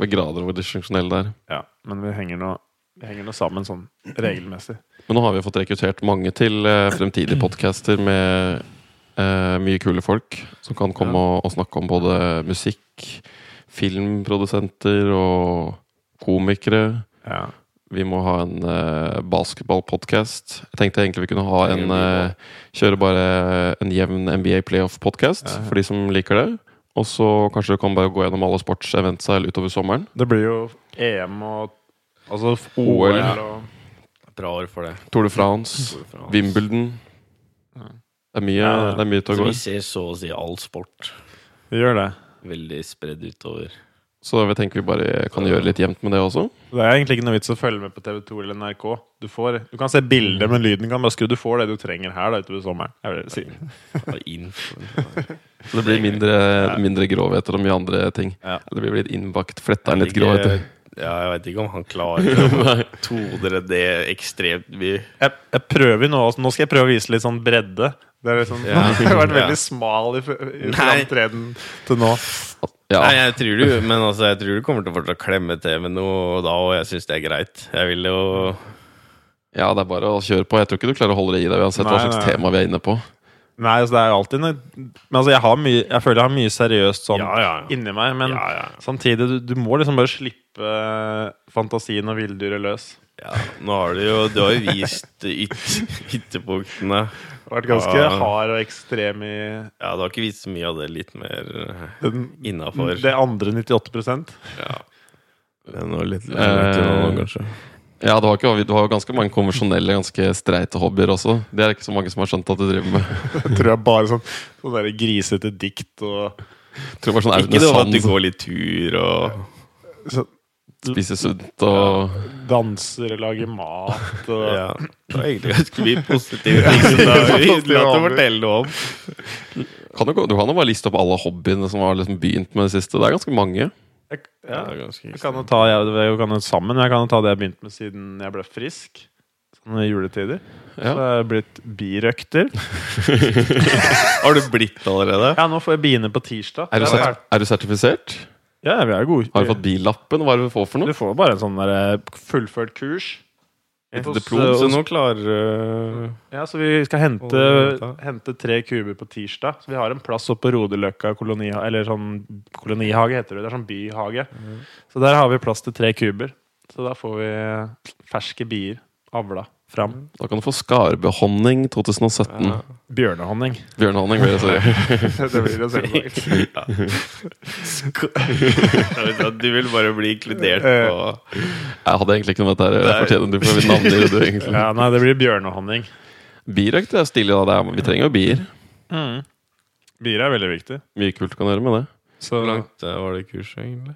er grader hvor dysfunksjonelle det er. ja, Men vi henger nå vi henger nå sammen sånn regelmessig. Men nå har vi fått rekruttert mange til eh, fremtidige podcaster med eh, mye kule folk som kan komme og, og snakke om både musikk, filmprodusenter og komikere. Ja. Vi må ha en uh, basketballpodkast. Jeg tenkte egentlig vi kunne ha en uh, Kjøre bare en jevn NBA playoff-podkast Ja, ja. for de som liker det. Og så kanskje du kan bare gå gjennom alle sportsevents her utover sommeren. Det blir jo EM og Altså OL. OL og Bra år for det. Tour de France, Wimbledon. Det er mye, Ja, ja. det er mye til å Så i. vi ser så å si all sport Vi gjør det. Veldig spredd utover. Så vi tenker vi bare kan gjøre litt jevnt med det også. Det er egentlig ikke noe vits å følge med på TV2 eller NRK. Du, får, du kan se bilder, men lyden kan bare skru. Du får det du trenger her da, utover sommeren. Jeg vil si. Så det blir mindre, mindre grovheter og mye andre ting. Ja. Det blir litt innbakt. Fletta inn litt grovheter. Ja, jeg vet ikke om han klarer å todre det ekstremt mye. Jeg, jeg prøver nå Nå skal jeg prøve å vise litt sånn bredde. Det er liksom, Ja. [LAUGHS] har vært veldig smal i, i framtreden til nå. Ja. Nei, jeg tror du Men altså, jeg tror du kommer til å fortsatt klemme til med noe da, og jeg syns det er greit. Jeg vil jo ja, det er bare å kjøre på. Jeg tror ikke du klarer å holde det i deg uansett hva slags nei. tema vi er inne på. Nei, altså, det er jo alltid noe Men altså, jeg, har mye, jeg føler jeg har mye seriøst sånn Ja, ja. inni meg. Men Ja, ja. samtidig, du, du må liksom bare slippe eh, fantasien og villdyret løs. ja, Nå har du jo Du har jo vist yt, ytterpunktene. Det vært ganske Ja. hard og ekstrem i Ja, du har ikke vist så mye av det litt mer innafor. det andre 98% Ja. Det er noe litt Eh, litt nå, kanskje. Ja, du har, ikke, du har jo ganske mange konvensjonelle, ganske streite hobbyer også. Det er det ikke så mange som har skjønt at du driver med. [LAUGHS] Jeg tror jeg bare sånn Sånn grisete dikt og Jeg tror bare sånn Ikke det at du går litt tur og så, Spise sunt og Danser, lager mat og Ja. Det var egentlig ganske mye [LAUGHS] positive ting som det er hyggelig å fortelle noe om. kan du, du kan jo bare liste opp alle hobbyene som har liksom begynt med det siste. Det er ganske mange. Jeg, Ja, ja, er ganske jeg kan jo ta jeg, vi kan jo sammen. Jeg kan jo ta det jeg begynte med siden jeg ble frisk. Sånn juletider. juletider. Så Ja. jeg er blitt birøkter. [LAUGHS] Har du blitt allerede? Ja, nå får jeg biene på tirsdag. Er du, sert, er du sertifisert? Ja, vi er gode. Har du fått billappen? Hva er det du får for noe? Du får bare en sånn der, eh, fullført kurs. Et Hos- diplom, så nå klarer du Ja, så vi skal hente, hente tre kuber på tirsdag. Så vi har en plass oppe på Rodeløkka kolonihage, eller sånn kolonihage, heter det. Det er sånn byhage. Så der har vi plass til tre kuber. Så da får vi ferske bier avla fram. Da kan du få Skarbehonning 2017. Ja. Bjørnehonning. Bjørnehonning, blir det, sorry. det blir det selv. [LAUGHS] ja. Du vil bare bli inkludert på Jeg hadde egentlig ikke noe med dette her. Fortjener du får navngir du egentlig. Ja, nei, det blir bjørnehonning. Birøkt er stilig. da. Det er, vi trenger jo bier. Mm. Bier er veldig viktig. Mye kult du kan gjøre med det. Så Hvor langt eh, var det kurset, egentlig?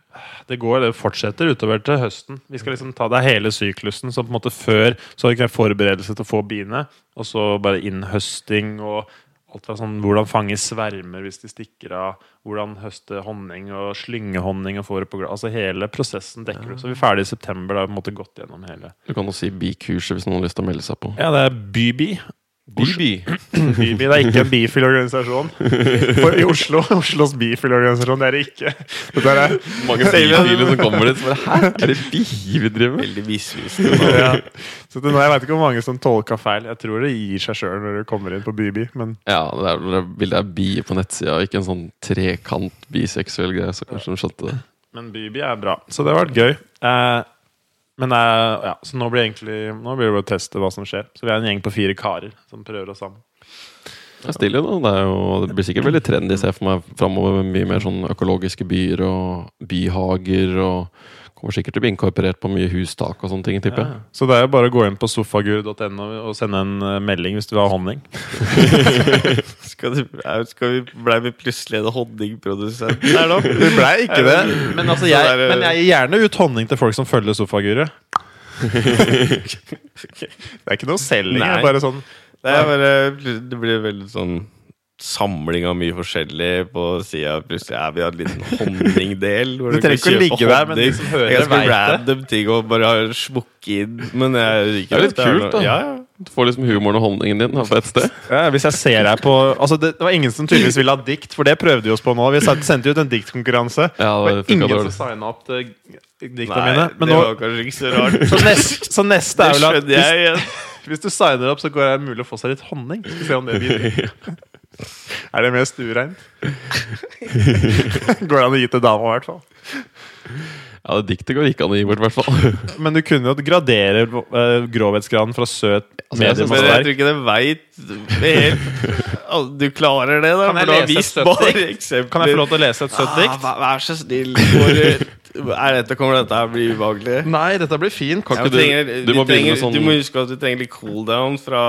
det går, det fortsetter utover til høsten. Vi skal liksom ta det hele syklusen. Så på en måte før så har vi ikke forberedelse til å få biene. Og så bare innhøsting og alt fra sånn hvordan fange svermer hvis de stikker av. Hvordan høste honning og slynge honning og få det på glass. Altså hele prosessen dekker du. Så vi er ferdig i september. Da har vi gått gjennom hele. Du kan jo si bikurset hvis noen har lyst til å melde seg på. Ja, det er Byby. Bibi. Bibi Det er ikke en bifil-organisasjon. For I Oslo, Oslos bifil-organisasjon, det er det ikke. Det er Mange bifile som kommer dit. Bare, Hæ, er det bi vi driver med? Veldig misvisende. ja. Så det, Jeg vet ikke hvor mange som tolka feil. Jeg tror det gir seg sjøl når du kommer inn på Bibi. Men Ja, det er, det er bildet av bi på nettsida, ikke en sånn trekant biseksuell greie. Så kanskje de skjønte det. Men Bibi er bra. Så det har vært gøy. Eh, men ja, så nå blir, egentlig, nå blir det bare å teste hva som skjer. Så vi er en gjeng på fire karer som prøver oss sammen. Det er da. Det, er jo, det blir sikkert veldig trendy, ser jeg for meg, framover mye mer sånn økologiske byer og byhager. og Kommer sikkert til å bli inkorporert på mye hustak og sånne ting, tipper jeg. Så det er jo bare å gå inn på sofagur.no og sende en eh, melding hvis du vil ha honning. [LAUGHS] Skal, du, skal vi Blei vi plutselig en honningprodusent her nå? Vi ble ikke det. Men, altså, jeg, er- men jeg gir gjerne ut honning til folk som følger sofaguret. [LAUGHS] Det er ikke noe selging. det er Bare sånn Det, er bare, det blir veldig sånn samling av mye forskjellig på sida. Plutselig er vi en liten [LAUGHS] honningdel. hvor du trenger ikke å ligge der, men de som hører Det er ganske vet det. random ting å bare smukke inn. Men jeg liker Det er litt at kult, noe- da. Ja, ja. Du får liksom humoren og honningen din på ett sted. ja, Hvis jeg ser deg på Altså det, det var ingen som tydeligvis ville ha dikt, for det prøvde vi oss på nå. Vi sendte ut en diktkonkurranse. Ja, det det var ingen som signa opp til dikta Nei, mine. Men det nå, var kanskje ikke så rart. [LAUGHS] så, nest, så neste er vel at hvis, hvis du signer opp, så går det mulig å få seg litt honning. Skal vi se om det blir [LAUGHS] Er det mest ureint? [LAUGHS] går det an å gi til dama, i hvert fall. Ja, det Diktet går ikke an å gi bort, i hvert fall. [LAUGHS] Men du kunne jo gradere uh, grovhetsgraden fra søt, Altså, jeg medium og jeg tror ikke det veit helt Du klarer det, da. Kan jeg lese et søtt dikt? Kan jeg få lov til å lese et søtt Ah, dikt? vær, vær så snill. Hvor, er dette, kommer dette her bli ubehagelig? Nei, dette blir fint. Kan Ja, ikke du, du, trenger, du, må trenger, sånn, du må huske at du trenger litt cooldown fra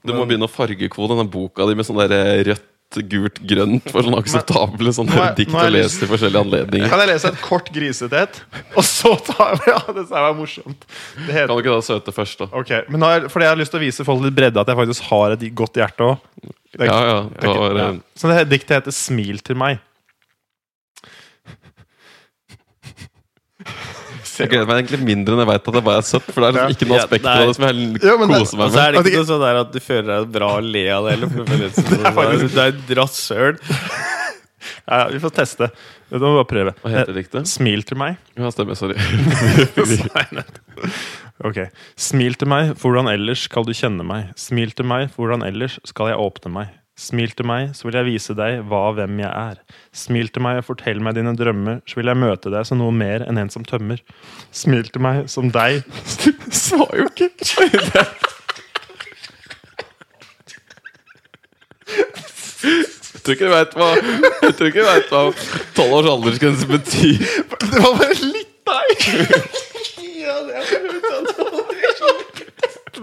du må begynne å fargekode denne boka di med sånn der rødt, gult, grønt for sånn akseptable sånne Nå dikt å lese til forskjellige anledninger. Kan jeg lese et kort grisete et? Og så tar vi Ja, det var morsomt. Det heter Kan du ikke da søte først, da? Ok, men er, Fordi jeg har lyst til å vise folk litt bredde at jeg faktisk har et godt hjerte òg. Ja, ja. Du har, Ja. eh, Så det diktet heter 'Smil til meg'. Jeg gleder meg egentlig mindre enn jeg veit at det bare er søtt. For det er liksom ikke noe aspekt av det som jeg Ja, meg med koser Og så er det ikke ikke- noe sånn der at du føler deg bra og le av det heller. Det [LAUGHS] Det er et rasshøl. Ja, [LAUGHS] ja, vi får teste. Da må vi bare prøve. Hva heter diktet? Smil til meg. Ja, stemmer. Sorry. [LAUGHS] Ok. Smil til meg, for hvordan ellers skal du kjenne meg? Smil til meg, for hvordan ellers skal jeg åpne meg? Smil til meg, så vil jeg vise deg hva og hvem jeg er. Smil til meg og fortell meg dine drømmer, så vil jeg møte deg som noe mer enn en som tømmer. Smil til meg som deg [LAUGHS] Du sa jo ikke Jeg tror ikke du vet hva Jeg tror ikke du vet hva tolv års aldersgrense betyr. Det var bare litt deg!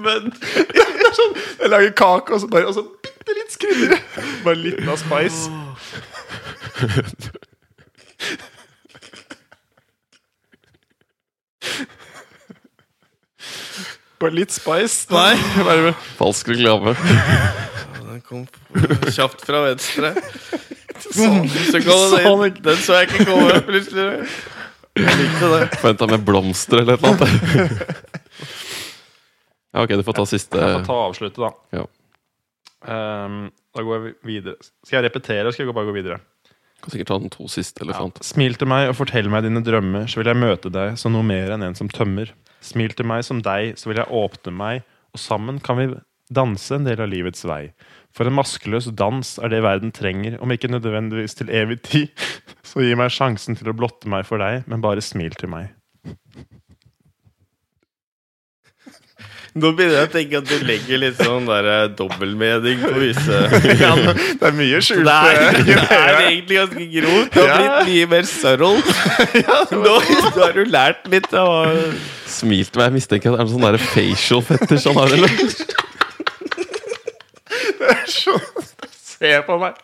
Men Ja, det er sånn, jeg lager kake, og så bare og så bitte litt skrudder. Bare litt av spice. Bare litt spice. Nei. Bare- Falsk reklame. Den kom kjapt fra venstre. Så kom den. Den så jeg ikke komme plutselig. Jeg likte det. Forventa med blomster eller et eller annet. [LAUGHS] Ja, ok, du får ta siste Jeg får ta avsluttet avslutte, da. Ja. Ehm, da går jeg videre. Skal jeg repetere, eller skal jeg bare gå videre? Kan sikkert ta den to siste elefant. Smil til meg og fortell meg dine drømmer, så vil jeg møte deg som noe mer enn en som tømmer. Smil til meg som deg, så vil jeg åpne meg, og sammen kan vi danse en del av livets vei. For en maskeløs dans er det verden trenger, om ikke nødvendigvis til evig tid. [LAUGHS] Så gi meg sjansen til å blotte meg for deg, men bare smil til meg. Nå begynner jeg å tenke at du legger litt sånn der eh, dobbeltmening på visse [LAUGHS] Det er mye skjult. Det er, [LAUGHS] det er egentlig ganske grovt. Det har blitt mye mer subtle. [LAUGHS] Nå, nå har du lært litt av Smil til meg. Jeg mistenker at det er noe sånn der facial fetisj han har. eller? Se på meg!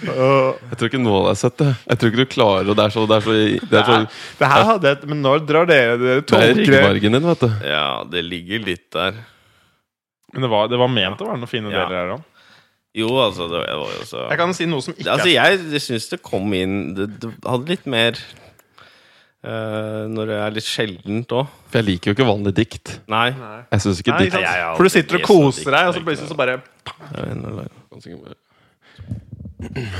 Jeg tror ikke noen har sett det. Jeg tror ikke du klarer Det er så, det er så, det er så Det her hadde jeg Men når drar dere dere Det er det? ryggmargen din, vet du. Ja, det ligger litt der. Men det var, det var ment å være noen fine Ja. deler her òg. Jo, altså, det var jo så Jeg kan si noe som ikke Altså, jeg, jeg syns det kom inn Det, det hadde litt mer Uh, Når det er litt sjeldent òg. For jeg liker jo ikke vanlig dikt. Nei. Jeg syns ikke Nei, dikt For du sitter og koser deg, og så plutselig så bare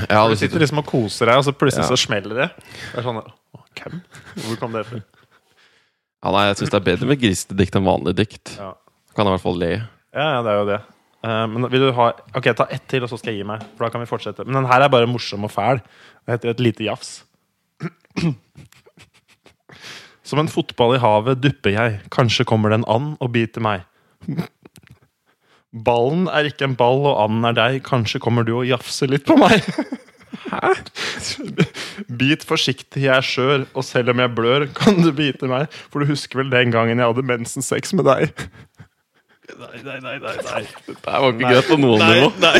Ja, Du sitter liksom og koser deg, og så plutselig så smeller det. Det er sånn Hvem? Hvor kom det fra? ja, Nei, jeg syns det er bedre med grisete dikt enn vanlig dikt. Ja. Kan jeg i hvert fall le. Ja, ja, det er jo det. Uh, men vil du ha Ok, ta ett til, og så skal jeg gi meg. For da kan vi fortsette. Men den her er bare morsom og fæl. Det heter Et lite jafs. Som en fotball i havet dupper jeg. Kanskje kommer det en and og biter meg. Ballen er ikke en ball, og anden er deg. Kanskje kommer du og jafser litt på meg. Hæ? Bit forsiktig, jeg er skjør, og selv om jeg blør, kan du bite meg. For du husker vel den gangen jeg hadde mensensex med deg? Nei, nei, nei, nei, nei. Det var ikke greit på noen nivå. [LAUGHS] nei.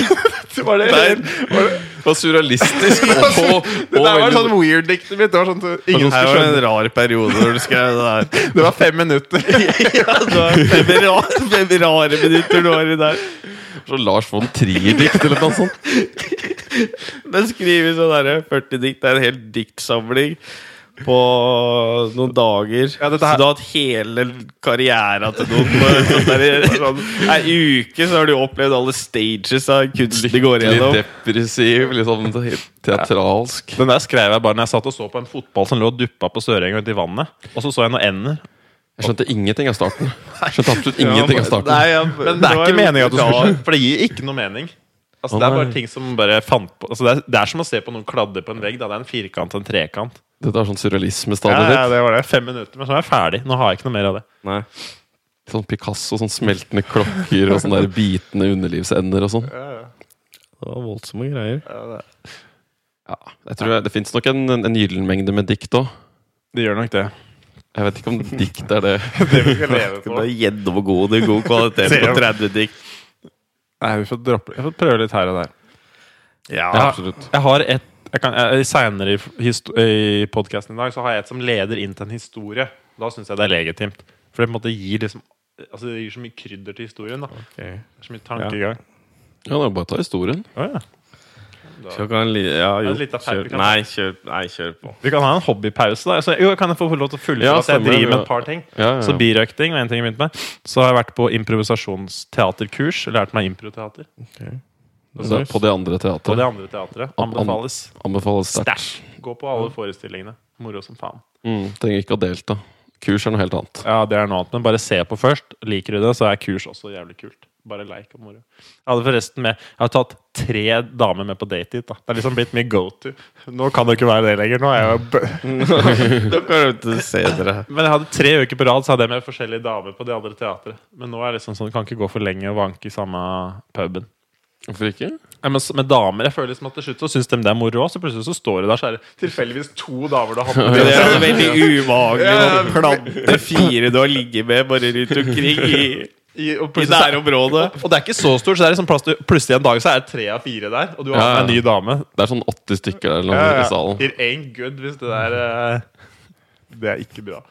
Det var det. Det var surrealistisk og, og, Det der var sånn weird-diktet mitt. Det var sånn ingen Her skulle var skjønne. en rar periode når du skrev det der. [LAUGHS] Det var fem minutter. [LAUGHS] ja, det var fem, fem rare minutter du har i der. så Lars von Trier-dikt eller noe sånt. Den skriver sånn derre 40 dikt. Det er en hel diktsamling på noen dager. Ja, Så du har hatt hele karrieren til noen. I sånn der- [LAUGHS] Ei uke så har du opplevd alle stages av kunsten de går Litt depressiv, litt sånn teatralsk. Den der skrev jeg bare når jeg satt og så på en fotball som lå og duppa på Sørenga ute i vannet. Og så så jeg noen ender. Jeg skjønte ingenting av starten. Jeg skjønte absolutt ingenting av starten. Nei, ja, Men det er ikke meninga at du skulle for det gir ikke noe mening. Altså, oh, det er bare ting som bare fant på altså, det, er, det er som å se på noen kladder på en vegg. Da. Det er en firkant og en trekant. Dette er sånn Ja, surrealisme-stadiet ja, ditt. det var det. Fem minutter, men så er jeg ferdig. Nå har jeg ikke noe mer av det. Nei. Sånn Picasso, sånn smeltende klokker og sånne der bitende underlivsender og sånn. Det var voldsomme greier. Ja, jeg tror jeg, Det fins nok en, en gyllen mengde med dikt òg. Det gjør nok det. Jeg vet ikke om dikt er det. [LAUGHS] Det vi skal leve [LAUGHS] Det er gjennomgående god kvalitet på [LAUGHS] 30 dikt. Nei, vi får droppe Jeg får prøve litt her og der. Ja, Ja. Absolutt. Jeg har et jeg kan, jeg, Senere i, i podkasten i dag Så har jeg et som leder inn til en historie. Da syns jeg det er legitimt. For det på en måte gir liksom Altså det gir så mye krydder til historien. da Det er Så mye tankegang. Ja, det er bare ta historien. Oh, ja. Så kan li ja, jo, kjør. Nei, kjør, nei, kjør på. Vi kan ha en hobbypause. da altså, Jo, kan jeg få lov til å fullføre Ja, at jeg driver med et par ting? Ja, ja, Så birøkting var en ting jeg begynte med. Så har jeg vært på improvisasjonsteaterkurs. Lært meg improteater. Så på det andre På det andre teatret. Anbefales. Anbefales sterkt. Stæsj! Gå på alle forestillingene. Moro som faen. Mm, trenger ikke å delta. Kurs er noe helt annet. Ja, det er noe annet, men bare se på først. Liker du det, så er kurs også jævlig kult. Bare leik og moro. Jeg hadde forresten med Jeg har tatt tre damer med på date hit. da Det er liksom blitt mye go to. Nå kan det ikke være det lenger. Nå er jeg jo Da [LAUGHS] kan du se dere. Men jeg hadde tre uker på rad Så hadde jeg med forskjellige damer på de andre teatret. Men nå er det liksom sånn kan ikke gå for lenge og vanke i samme puben. Hvorfor ikke? Ja, men med damer Jeg føler liksom at til slutt så syns de det er moro, så plutselig så står det der, så er det tilfeldigvis to damer du har hatt [LAUGHS] Det er så veldig ubehagelig å plante fire du har ligget med bare rundt omkring i, I, og i nærområdet. Og det er ikke så stort, så det er liksom plass til Plutselig en dag så er det tre av fire der, og du har Ja, en ny dame. Det er sånn 80 stykker der Ja, ja. i salen. It ain't good hvis det der eh, Det er ikke bra.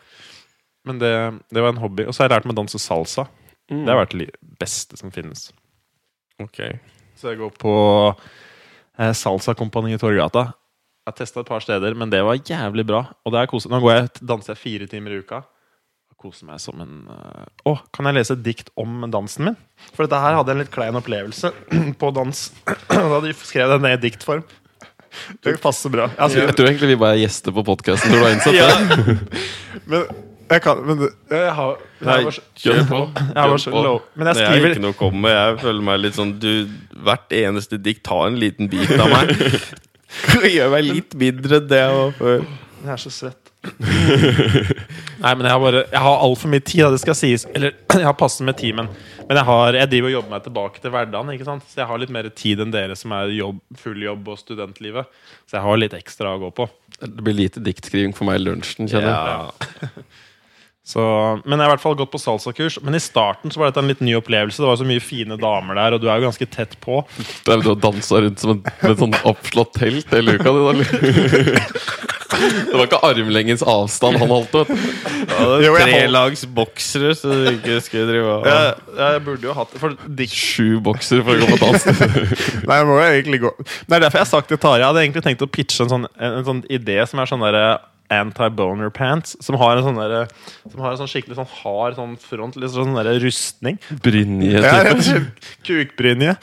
Men det, det var en hobby. Og så har jeg lært meg å danse salsa. Mm. Det har vært det beste som finnes. Ok. Så jeg går på eh, i Torgata. Jeg har testa et par steder, men det var jævlig bra. Og det er kose. Nå går jeg, danser jeg fire timer i uka. Koser meg som en Å, uh... oh, kan jeg lese et dikt om dansen min? For dette her hadde jeg en litt klein opplevelse [CLEARS THROAT] på dans. [CLEARS THROAT] da de skrev det ned i diktform. Det passer bra. Jeg Jeg tror egentlig vi bare er gjester på podkasten. Tror du har innsett Ja, det? [LAUGHS] men jeg kan Men jeg har Nei, jeg var så- kjør på. jeg var så Kjør på. low. Men jeg Det er skriver ikke noe å komme med. Jeg føler meg litt sånn du, Hvert eneste dikt har en liten bit av meg. [LAUGHS] Gjør meg litt mindre enn det jeg var før. Jeg er så svett. [LAUGHS] Nei, men jeg har bare Jeg har altfor mye tid, det skal sies. Eller [CLEARS THROAT] jeg har passe med tid, men, men jeg, har, jeg driver og jobber meg tilbake til hverdagen. Ikke sant? Så jeg har litt mer tid enn dere som er jobb, full jobb og studentlivet. Så jeg har litt ekstra å gå på. Det blir lite diktskriving for meg i lunsjen, kjenner jeg. Ja. [LAUGHS] Så, men jeg har i hvert fall gått på salsakurs. Men i starten så var dette en litt ny opplevelse. Det var så mye fine damer der, og du er jo ganske tett på. Det er Du har dansa rundt som en, med et sånn oppslått telt hele uka. Du, da, det var ikke armlengens avstand han holdt. vet du. Ja, det er tre lags boksere, så du ikke skulle drive og Jeg, jeg burde jo hatt. For Sju boksere for å gå på dans. Nei, jeg må jo egentlig gå Det er derfor jeg har sagt til Tarjei. Jeg hadde egentlig tenkt å pitche en sånn, en, en sånn idé som er sånn derre anti-boner pants. Som har en sånn der, Som har en sånn skikkelig sånn hard sånn front, litt sånn der rustning. Brynje. Ja, Kukbrynje.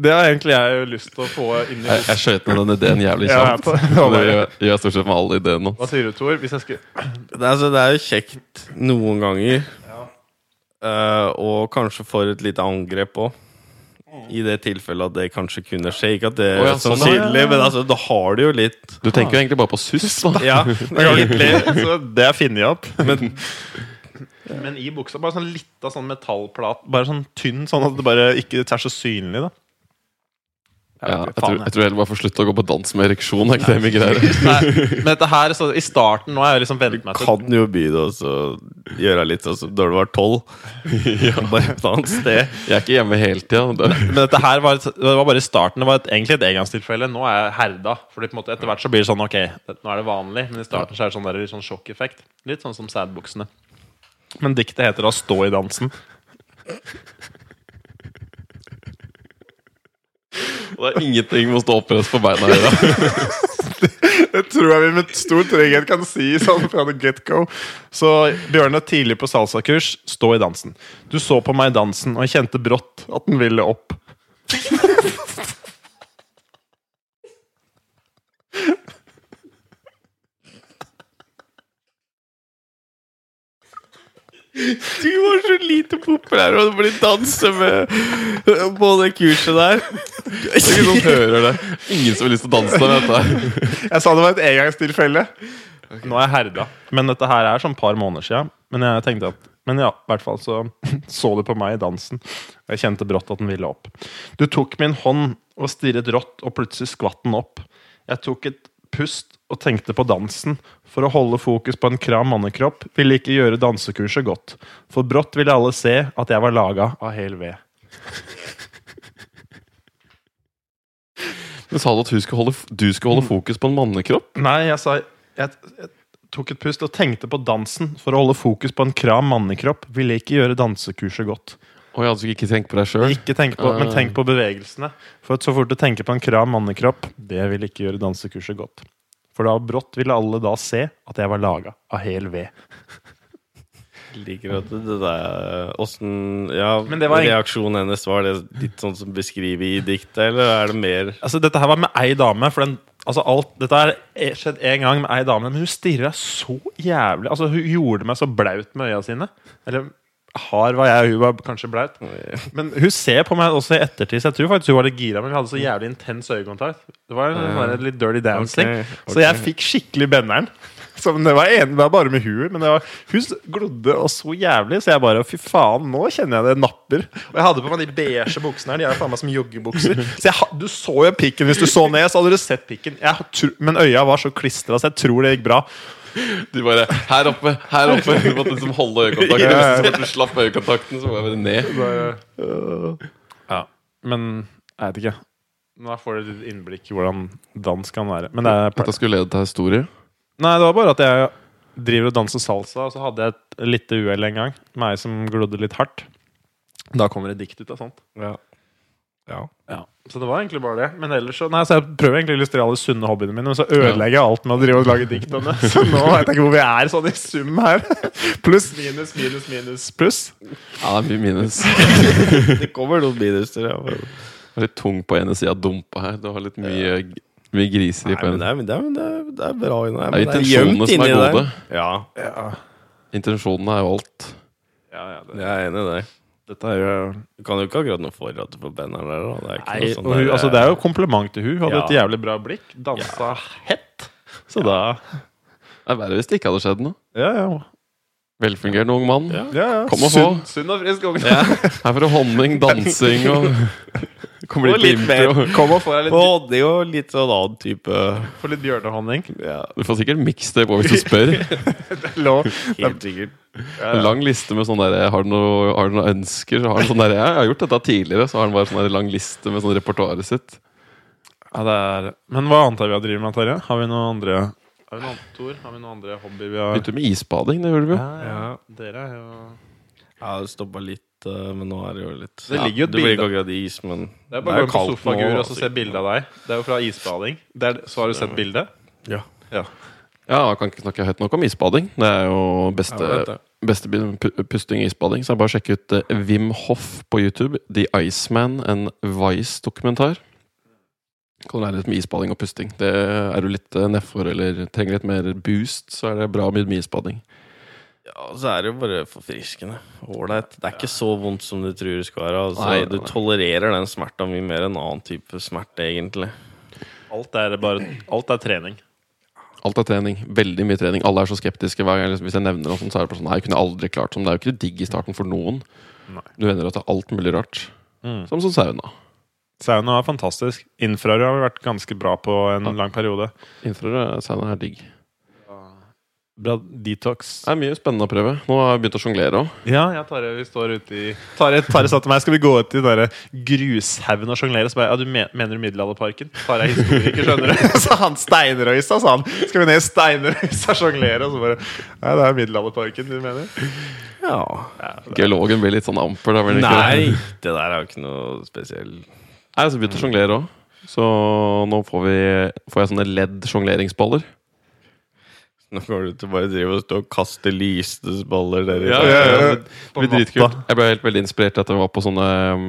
Det har egentlig jeg jo lyst til å få inn i Jeg, jeg skjøt ned den ideen jævlig Ja, jeg er kjapt. Ja, det gjør gjør jeg stort sett med alle ideene. Hva sier du, Tor? Hvis jeg skulle det, er, altså, det er jo kjekt noen ganger. Eh, og kanskje for et lite angrep òg. I det tilfellet at det kanskje kunne skje. Ikke at det er er ja, sånn, ja. sannsynlig, men altså, da har du jo litt Du tenker jo egentlig bare på suss. da Ja, Egentlig, så det har jeg funnet opp. Men, men i buksa bare sånn litt sånn metallplat. Bare sånn tynn, sånn at det bare ikke er så synlig. da Ja, jeg, tror, jeg tror heller bare får slutte å gå på dans med ereksjon. Er ikke det? Nei, men dette her, så I starten nå har jeg liksom vent meg til kan jo begynne å gjøre litt sånn som da du var tolv. [LAUGHS] Bare et annet sted. Jeg er ikke hjemme hele tida. Men dette her var, det var bare i starten. Det var et, egentlig et engangstilfelle. Nå er jeg herda. Fordi på en måte Etter hvert så blir det sånn ok, nå er det vanlig. Men i starten så er det sånn, der, litt sånn sjokkeffekt. Litt sånn som sædbuksene. Men diktet heter da 'Stå i dansen'. Og det er ingenting med å stå oppreist på beina. å gjøre. [LAUGHS] Det tror jeg vi med stor trygghet kan si sånn fra the get-go. Så Bjørn er tidlig på salsakurs. Stå i dansen. Du så på meg i dansen, og jeg kjente brått at den ville opp. Du var så lite populær og ble danse med på det kurset der. Ikke som hører det. Ingen som har lyst til å danse med dette. Jeg sa det var et engangstilfelle. Nå er jeg herda. Men dette her er sånn par måneder siden. Men jeg tenkte at Men ja, i hvert fall så så du på meg i dansen. Og jeg kjente brått at den ville opp. Du tok min hånd og stirret rått, og plutselig skvatt den opp. Jeg tok et pust og tenkte på dansen. For å holde fokus på en kram mannekropp ville ikke gjøre dansekurset godt. For brått ville alle se at jeg var laga av hel ved. Men sa du at hun skulle holde, du skulle holde fokus på en mannekropp? Nei, jeg sa jeg, jeg tok et pust og tenkte på dansen. For å holde fokus på en kram mannekropp ville ikke gjøre dansekurset godt. Å ja, ikke tenk på deg sjøl? Ikke tenk på, men tenk på bevegelsene. For at så fort du tenker på en kram mannekropp, det vil ikke gjøre dansekurset godt. For da brått ville alle da se at jeg var laga av hel ved. Liker at det der Åssen Ja, Men det var en- reaksjonen hennes, var det litt sånn som beskriver i diktet, eller er det mer Altså, dette her var med ei dame. For den, altså alt, dette har skjedd én gang med ei dame, men hun stirra så jævlig Altså, Hun gjorde meg så blaut med øya sine. Eller hard var jeg, hun var kanskje blaut. Men hun ser på meg også i ettertid, så jeg tror faktisk hun var litt gira. Men vi hadde så jævlig intens øyekontakt. Det var en sånn en litt dirty dancing. Okay, okay. Så jeg fikk skikkelig benneren. [LAUGHS] Som det var, en, det var bare med huet, men det var, hun glodde og så jævlig. Så jeg bare fy faen, nå kjenner jeg det napper. Og jeg hadde på meg de beige buksene her. De er jo faen meg som joggebukser. Så jeg, du så jo pikken hvis du så ned, så hadde du sett pikken. Jeg, men øya var så klistra, så jeg tror det gikk bra. [LAUGHS] De bare Her oppe! Her oppe! [LAUGHS] Du måtte liksom holde øyekontakten. Ja, ja. Hvis du slapp øyekontakten, så var jeg bare ned. Ja, men jeg vet ikke. Nå får du litt innblikk i hvordan dans kan være. Men det er Dette skulle lede til historie. Nei, det var bare at jeg driver og danser salsa, og så hadde jeg et lite uhell en gang. Meg som glodde litt hardt. Da kommer det dikt ut av sånt. Ja. ja. Ja. Så det var egentlig bare det. Men ellers så, nei, så jeg prøver egentlig å illustrere alle sunne hobbyene mine, men så ødelegger jeg alt med å drive og lage dikt om det. Så nå vet jeg ikke hvor vi er sånn i sum her. [LAUGHS] Pluss, minus, minus, minus, pluss. Ja, det er mye minus. [LAUGHS] Det kommer noen minuser. Ja. Det var litt tung på ene sida dumpa her. Du har litt mye, mye griseri på det ene. det det er, det er bra. Nei, Det er intensjonene som er gode. Ja, Ja, Intensjonene er jo alt. ja, ja det, jeg er enig i det. Dette er jo Du kan jo ikke akkurat noe for at du får banneren der. Da. Det er ikke Nei, noe sånn og hun, der, altså, det er jo kompliment til hun hadde Ja. et jævlig bra blikk. Dansa hett. Så da Det er verre hvis det ikke hadde skjedd noe. Ja, ja. Velfungerende ung mann. Ja. ja, ja. Kom og få. Sunn, sunn og frisk ung. Ja. Her får du honning, dansing og [LAUGHS] Kommer litt litt mer. Kom og få deg litt, Og det er jo litt sånn annen type få litt bjørnehonning. Ja, Du får sikkert miks det på hvis du spør. [LAUGHS] Lov. helt sikkert. Ja, ja. lang liste med sånn der Har du noe, har du noe ønsker? Så har du sånn der, Jeg har gjort dette tidligere, så har han bare sånn lang liste med sånn repertoaret sitt. Ja, det er Men hva annet er vi har drevet med, Terje? Har vi noe andre Har vi noe andre, Tor? Har vi noen andre hobbyer vi har Begynte med isbading, det gjorde vi jo. ja, ja. Ja. Dere er jo Jeg har stoppa litt, men nå er det jo litt Det ligger jo et Det blir ikke akkurat is, men Det er bare å gå på sofagur og se bilde av deg. Det er jo fra isbading. Det er, så har du sett bildet? Ja. Ja. Ja, jeg kan ikke snakke høyt nok om isbading. Det er jo beste, vet beste pusting i isbading. Så jeg bare sjekke ut eh, Wim Hoff på YouTube. The Iceman, en Vice-dokumentar. Kan du lære litt med isbading og pusting. Det Er du litt eh, nedfor eller trenger litt mer boost, så er det bra med isbading. Ja, så er det jo bare forfriskende. Ålreit. Det er ikke så vondt som du tror det skal være. Altså, Nei, Du nei. tolererer den smerta mye mer enn annen type smerte, egentlig. Alt er bare Alt er trening. Alt er trening. Veldig mye trening. Alle er så skeptiske hver gang hvis jeg nevner noe sånt, så er det bare sånn Nei, jeg kunne aldri klart sånn. Det er jo ikke digg i starten for noen. Nei. Du at det til alt mulig rart. Mm. Som sånn sauna. Sauna er fantastisk. Infrarød har vi vært ganske bra på en lang periode. Infrarød sauna er digg. Bra detox. Det er mye spennende å prøve. Nå har jeg begynt å sjonglere òg. Ja, ja, Tarjei, vi står ute i Tarjei Tarjei sa til meg skal vi gå ut i den grushaugen og sjonglere. Så bare, ja, du men, mener du Middelalderparken? Tarjei er historiker, [LAUGHS] skjønner du. [LAUGHS] Så han Steinrøysa sa han. Skal vi ned i Steinrøysa og sjonglere? Og så bare Nei, det er Middelalderparken du mener? Ja. Ja, Geologen blir litt sånn amper. Da, blir ikke? Nei, det der er jo ikke noe spesiell Nei, så begynte å sjonglere òg. Så nå får, vi, får jeg sånne ledd-sjongleringsballer. Nå går du til bare å drive og stå og kaste lysesballer der Ja, ute. ja, ja. ja. Dritkult. Jeg ble helt veldig inspirert etter at jeg var på sånne um,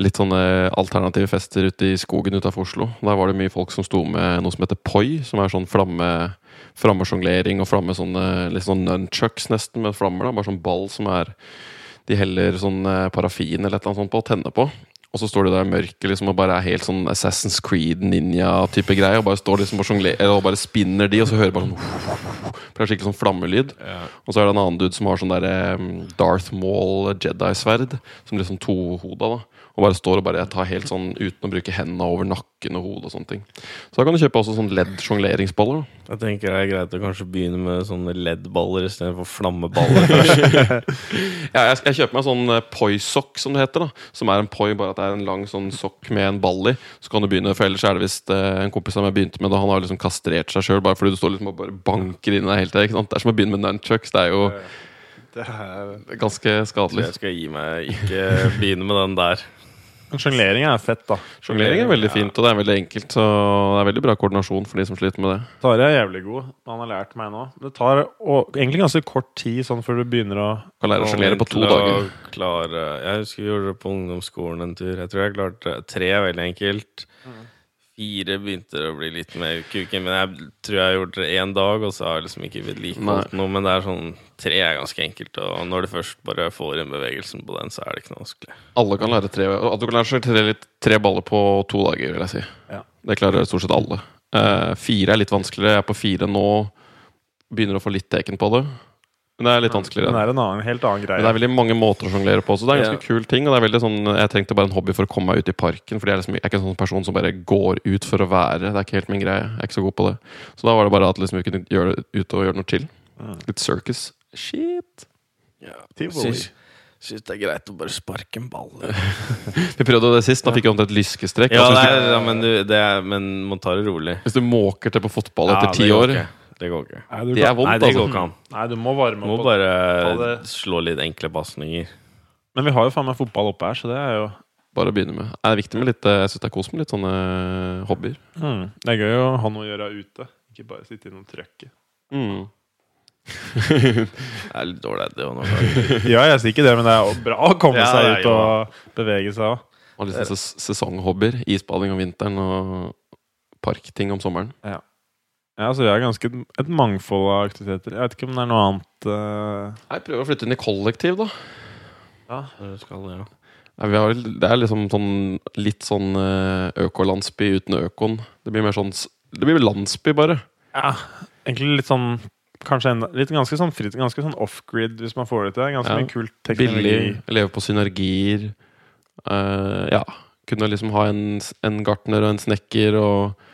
litt sånne alternative fester ute i skogen utenfor Oslo. Der var det mye folk som sto med noe som heter poi, som er sånn flamme flammesjonglering og flamme sånne litt sånn nunchucks nesten med flammer. da, Bare sånn ball som er De heller sånn eh, parafin eller et eller annet sånt på og tenner på. Og så står de der i mørket liksom, og bare er helt sånn Assassin's Creed ninja-type greie. Og bare står liksom og og bare spinner de, og så hører bare sånn det er skikkelig sånn flammelyd. Ja. Og så er det en annen dude som har sånn der Darth Maul Jedi-sverd. Som liksom tohoda, da. Og bare står og bare tar helt sånn uten å bruke hendene over nakken og hodet og sånne ting. Så da kan du kjøpe også sånn ledd-sjongleringsballer. Jeg tenker det er greit å kanskje begynne med sånne leddballer istedenfor flammeballer. [LAUGHS] Ja, jeg, jeg kjøper meg sånn eh, poi-sokk, som det heter. da Som er en poi, bare at det er en lang sånn sokk med en ball i. Så kan du begynne, for ellers er det visst eh, en kompis som jeg begynte med da Han har liksom kastrert seg sjøl bare fordi du står liksom og bare banker inn i deg hele tida. Det er som å begynne med nunchucks. Det er jo Det er ganske skadelig. jeg skal gi meg ikke begynne med den der. Men Sjonglering er fett, da. Sjonglering er veldig fint, og det er veldig enkelt. Så det er veldig bra koordinasjon for de som sliter med det. Tarjei er jævlig god. Han har lært meg nå. Det tar og, egentlig ganske kort tid sånn før du begynner å Kan lære å sjonglere på to dager. Klare, jeg husker vi gjorde det på ungdomsskolen en tur. Jeg tror jeg klarte tre veldig enkelt. Fire begynte å bli litt mer kuken, men jeg tror jeg har gjort det én dag, og så har jeg liksom ikke vedlikeholdt noe. Men det er sånn tre er ganske enkelt, og når du først bare får inn bevegelsen på den, så er det ikke noe vanskelig. Alle kan lære tre At du kan lære seg tre, tre baller på to dager, vil jeg si. Ja. Det klarer stort sett alle. Uh, fire er litt vanskeligere. Jeg er på fire nå. Begynner å få litt teken på det. Men det er litt vanskeligere. det er en annen, helt annen greie. Men det er veldig mange måter å sjonglere på. Så det er en ganske Ja. kul ting. Og det er veldig sånn, jeg trengte bare en hobby for å komme meg ut i parken. Fordi jeg er, liksom, jeg er ikke en sånn person som bare går ut for å være. Det er ikke helt min greie. Jeg er ikke så god på det. Så da var det bare at liksom, vi kunne gjøre det ut og gjøre noe til. Litt circus. Shit. Tivoli. Syns, det er greit å bare sparke en ball. [LAUGHS] Vi prøvde det sist. Da fikk vi omtrent lyskestrekk. Ja, Altså, er, ja men, du, det er, men man tar det rolig. hvis du måker til på fotball etter Ja, ti går år ikke. Det går ikke. Nei, du Det er vondt, Nei, det altså. går ikke an. Nei, du må varme Du må opp. bare ta det- slå litt enkle pasninger. Men vi har jo faen meg fotball oppe her, så det er jo Bare å begynne med. Det er viktig med litt eh, Jeg syns det er kos med litt sånne eh, hobbyer. mm, Det er gøy å ha noe å gjøre ute. Ikke bare sitte innom trøkket. Mm. [LAUGHS] Det er litt dårlig, det òg. [LAUGHS] Ja, jeg sier ikke det, men det er jo bra å komme Ja, seg er ut jo- og bevege seg òg. Og liksom ses sesonghobbyer. Isbading om vinteren og parkting om sommeren. Ja, så vi har ganske et mangfold av aktiviteter. Jeg vet ikke om det er noe annet uh... Jeg prøver å flytte inn i kollektiv, da. Skal, ja. Nei, vi har, det er liksom sånn litt sånn eh, økolandsby uten økoen. Det blir mer sånn Det blir landsby, bare. Ja, egentlig litt sånn Kanskje enda, litt ganske sånn fritt, ganske sånn off-grid, hvis man får det til. Ganske Ja. mye kult teknologi. Billig. Leve på synergier. Uh, ja. Kunne liksom ha en, en gartner og en snekker og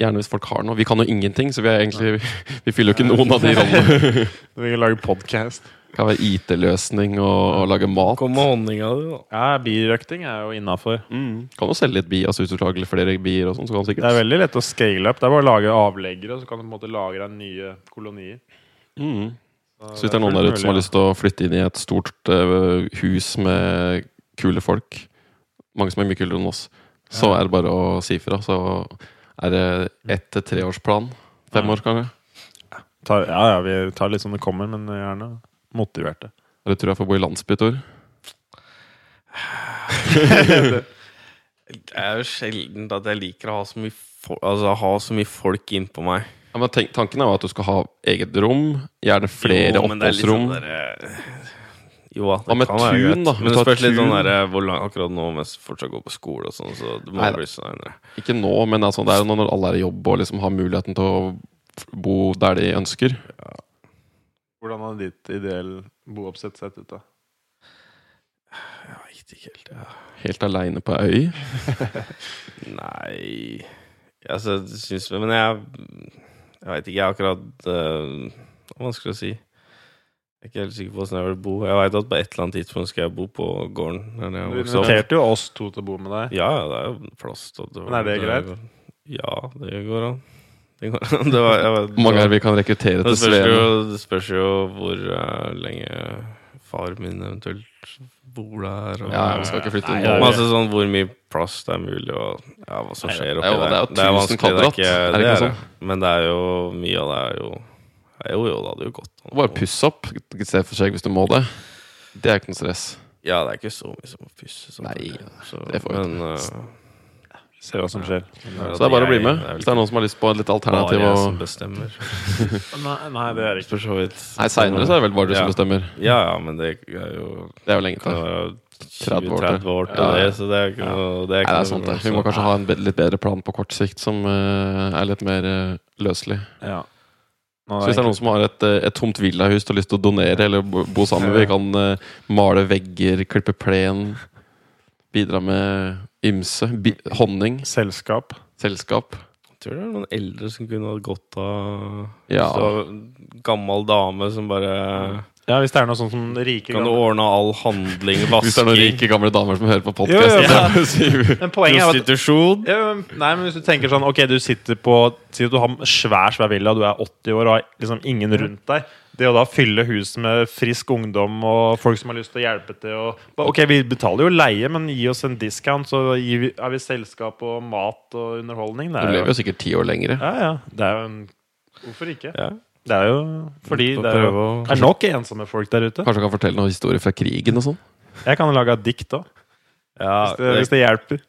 Gjerne hvis folk har noe. Vi kan jo ingenting, så vi er egentlig [LAUGHS] Vi fyller jo ikke noen av de rollene. [LAUGHS] Vi kan lage podcast. Det kan være IT-løsning og, og lage mat. Kom med honninga di, da. Ja, birøkting er jo innafor. Mm. Kan jo selge litt bi, altså hvis du lager flere bier og sånn, så kan du Det er veldig lett å scale up. Det er bare å lage avleggere, og så kan du på en måte lage deg nye kolonier. mm. Så hvis det er noen der ute som har lyst til å flytte inn i et stort uh, hus med kule folk, mange som er mye kulere enn oss, så Ja. er det bare å si fra. Så er det ett til treårsplan. Fem Ja. år, kanskje. tar, Ja, ja, vi tar litt som det kommer, men gjerne motiverte. Eller tror jeg får bo i landsby, Tor. [LAUGHS] Det er jo sjelden at jeg liker å ha så mye, fo- altså, ha så mye folk innpå meg. Ja, men tenk, tanken er jo at du skal ha eget rom, gjerne flere Jo, men det er litt oppholdsrom. sånn derre- Jo da, det Hva med kan være tun, greit. da? Men det spørs litt sånn der, hvor langt akkurat nå mens jeg fortsatt går på skole og sånn, så det må Nei, bli senere. Ikke nå, men altså, det er jo når alle er i jobb og liksom har muligheten til å bo der de ønsker. Hvordan hadde ditt ideell booppsett sett ut, da? Jeg veit ikke helt, ja. Helt aleine på ei øy. [LAUGHS] Nei Altså, jeg syns Men jeg Jeg veit ikke, jeg akkurat uh, Det er vanskelig å si. Jeg er ikke helt sikker på hvordan jeg vil bo. Jeg veit at på et eller annet tidspunkt skal jeg bo på gården. Du inviterte jo oss to til å bo med deg. Ja, ja, det er jo plass til det Men er det greit? Ja, det går an. Det går an. [LAUGHS] Det var, jeg vet, Hvor mange er det vi kan rekruttere til Sveen? det spørs jo hvor uh, lenge far min eventuelt bor der. Og, Ja, vi skal ikke flytte Nei, er- Altså sånn hvor mye plass det er mulig, og ja, hva som skjer oppi er der. det er jo 1000 kvadrat, det er det det er? Men det er jo mye av det er jo Jo, jo, det hadde jo gått. Bare puss opp Se for seg hvis du må det. Det er ikke noe stress. Ja, det er ikke så mye som å pusse. som Nei, så, det får men eh, Se hva som skjer. Ja, Så det er bare å bli med. det Hvis det er noen som har lyst på et litt alternativ. bare jeg Og... som bestemmer. [LAUGHS] Nei, nei, det er ikke. for så vidt. Nei, seinere så er det vel bare du som bestemmer. Ja, ja, men det er jo Det er jo lenge til. være 30 år til. 20-30 år til Ja, ja. det, så det er ikke noe det er Nei, det er sant det. Vi må kanskje ha en litt bedre plan på kort sikt som uh, er litt mer uh, løselig. Ja. Så hvis det er noen som har et, eh, et tomt villahus og har lyst til å donere eller bo bo sammen, vi kan uh, male vegger, klippe plen, bidra med ymse. Bi honning, Selskap. selskap. Jeg tror det er noen eldre som kunne hatt godt av Ja. Så, Gammel dame som bare Ja, hvis det er noe sånt som rike Kan du ordne all handling, [LAUGHS] Hvis det er noen rike, gamle damer som hører på podkasten. Ja. Men poenget er at ja, men- Nei, men hvis du tenker sånn Ok, du sitter på Si at du har svær, svær villa, du er 80 år og har liksom ingen rundt deg. Det å da fylle huset med frisk ungdom og folk som har lyst til å hjelpe til og Ok, vi betaler jo leie, men gi oss en discount, så gir vi, er vi selskap og mat og underholdning. Det Du er lever jo, jo sikkert ti år lenger. ja, ja. Det er jo en Hvorfor ikke? Ja. Det er jo fordi det er, jo, å- er nok ensomme folk der ute. Kanskje du kan fortelle noen historier fra krigen og sånn? Jeg kan lage et dikt òg, Ja, hvis, hvis det, det hjelper.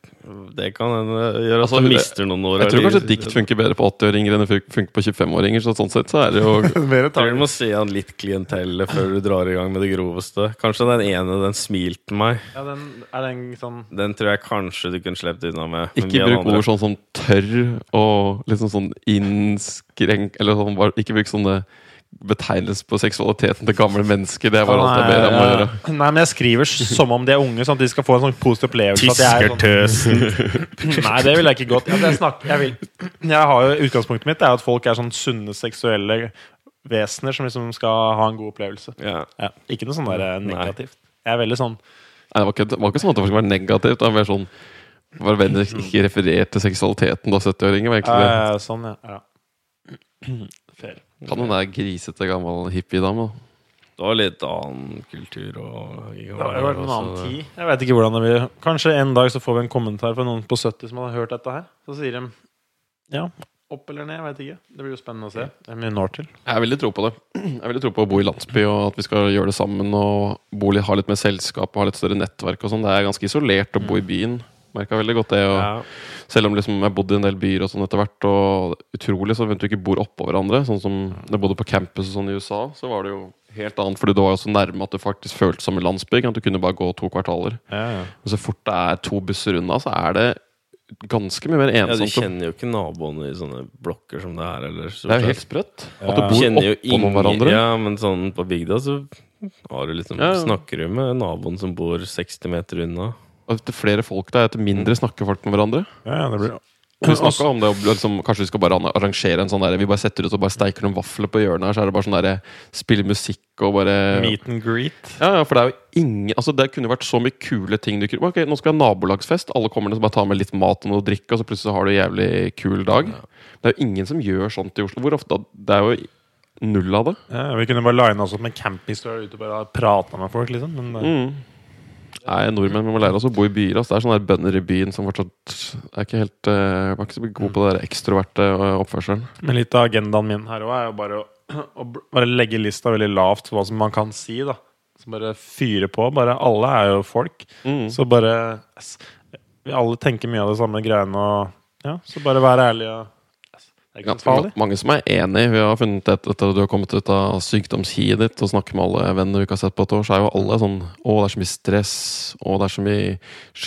Det kan hende gjøre at Altså, du mister noen år. Jeg tror kanskje dikt funker bedre på 80-åringer enn det fun- funker på 25-åringer. Så sånn sett så er det jo [LAUGHS] Mer du må se an litt klientellet før du drar i gang med det groveste. Kanskje den ene, den smilte meg. Ja, den, er den sånn Den tror jeg kanskje du kunne sluppet unna med. Ikke bruk andre- ord sånn som tørr og liksom sånn innskrenk Eller sånn, bare- ikke bruk sånne betegnelser på seksualiteten til gamle mennesker. Det var alt jeg ber om å gjøre. Nei, men jeg skriver som om de er unge, sånn at de skal få en sånn positiv opplevelse. Tiskertøsen! sånn, [LAUGHS] nei, det vil jeg ikke godt. Jeg, snakker, jeg, vil, jeg har jo, utgangspunktet mitt er at folk er sånn sunne seksuelle vesener som liksom skal ha en god opplevelse. Ja. Ja, ikke noe sånn der eh, Nei. negativt. Jeg er veldig sånn Nei, det, var ikke, det var ikke sånn at det skulle være negativt. Det var mer sånn var venner ikke referert til seksualiteten da 70-åringer. var egentlig det. Ja, Sånn, ja. Kan hun være grisete gammel hippiedame. Det var litt annen kultur og Det har vært en annen tid. Jeg vet ikke hvordan det blir. Kanskje en dag så får vi en kommentar fra noen på 70 som har hørt dette her. Så sier de ja, opp eller ned, jeg vet ikke. Det blir jo spennende å se. Det er mye når til. Jeg har veldig tro på det. Jeg har veldig tro på å bo i landsby, og at vi skal gjøre det sammen. Og bo, litt- ha litt mer selskap og ha litt større nettverk og sånn. Det er ganske isolert å bo i byen. Merka veldig godt det. Og Ja. Selv om liksom jeg bodde i en del byer og sånn etter hvert, og utrolig så du ikke bor oppå hverandre. Sånn som jeg bodde på campus og sånn i USA, så var det jo helt annet. Fordi du var jo så nærme at det faktisk føltes som en landsby. At du kunne bare gå to kvartaler. Ja, ja. Men så fort det er to busser unna, så er det ganske mye mer ensomt. ja, du kjenner jo ikke naboene i sånne blokker som det er. Eller, det er jo helt sprøtt. At du bor oppå noen hverandre. Ja, men sånn på bygda så har du liksom, Ja, ja. snakker du med naboen som bor 60 meter unna. Etter flere folk der, etter mindre snakker folk med hverandre. ja, det blir Vi snakka om det, liksom, kanskje vi skal bare arrangere en sånn der Vi bare setter ut og bare steiker noen vafler på hjørnet her, så er det bare sånn der Spille musikk og bare meet and greet. Ja, ja, for det er jo ingen Altså Det kunne vært så mye kule ting du kunne Ok, nå skal vi ha nabolagsfest. Alle kommer ned og bare tar med litt mat og noe å drikke, og så plutselig så har du en jævlig kul dag. Det er jo ingen som gjør sånt i Oslo. Hvor ofte Det er jo null av det. Ja, vi kunne bare lina oss opp med campingstøl ute og bare prata med folk, liksom. Men eh, Mm. Nei, nordmenn vi må lære oss å bo i byer. Altså. Det er sånne der bønder i byen som fortsatt er ikke helt uh, Var ikke så gode på det der ekstroverte eh, oppførselen. Men litt av agendaen min her òg er jo bare å, [CLEARS THROAT] å bare legge lista veldig lavt for hva som man kan si. da Så bare fyre på. Bare Alle er jo folk. Mm. Så bare Vi alle tenker mye av det samme greiene, og ja, så bare være ærlig og Det er ikke så farlig. mange som er enig. Vi har funnet et, etter at du har kommet ut av sykdomshiet ditt og snakket med alle venner du ikke har sett på et år, så er jo alle sånn Å, det er så mye stress. Å, det er så mye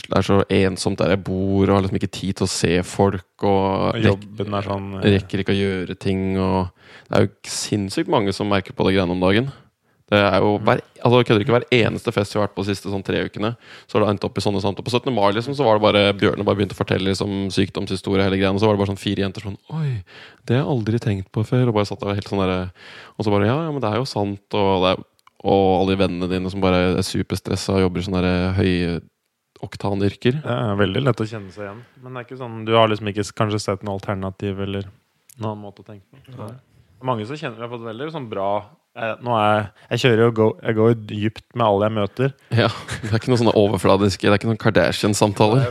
Det er så ensomt der jeg bor, og har liksom ikke tid til å se folk. Og jobben er sånn rekker ikke å gjøre ting. Og det er jo sinnssykt mange som merker på det greiene om dagen. Det er jo hver, altså jeg kødder ikke hver eneste fest vi har vært på de siste sånn tre ukene. Så har det endt opp i sånne samtaler. På 17. mai liksom, så var det bare Bjørne bare begynte å fortelle liksom, sykdomshistorie. hele greien, og Så var det bare sånn fire jenter sånn Oi, det har jeg aldri tenkt på før. Og bare satt der helt sånn der, Og så bare Ja, ja, men det er jo sant. Og, det er, og alle de vennene dine som bare er superstressa og jobber i sånne der høyoktanyrker. Det er veldig lett å kjenne seg igjen. Men det er ikke sånn, du har liksom ikke kanskje sett noe alternativ eller noen annen måte å tenke på. Mange som kjenner har fått veldig sånn bra nå er jeg, jeg kjører jo go, Jeg går dypt med alle jeg møter. Ja, Det er ikke noe sånne overfladiske Det er ikke noen Kardashian-samtaler.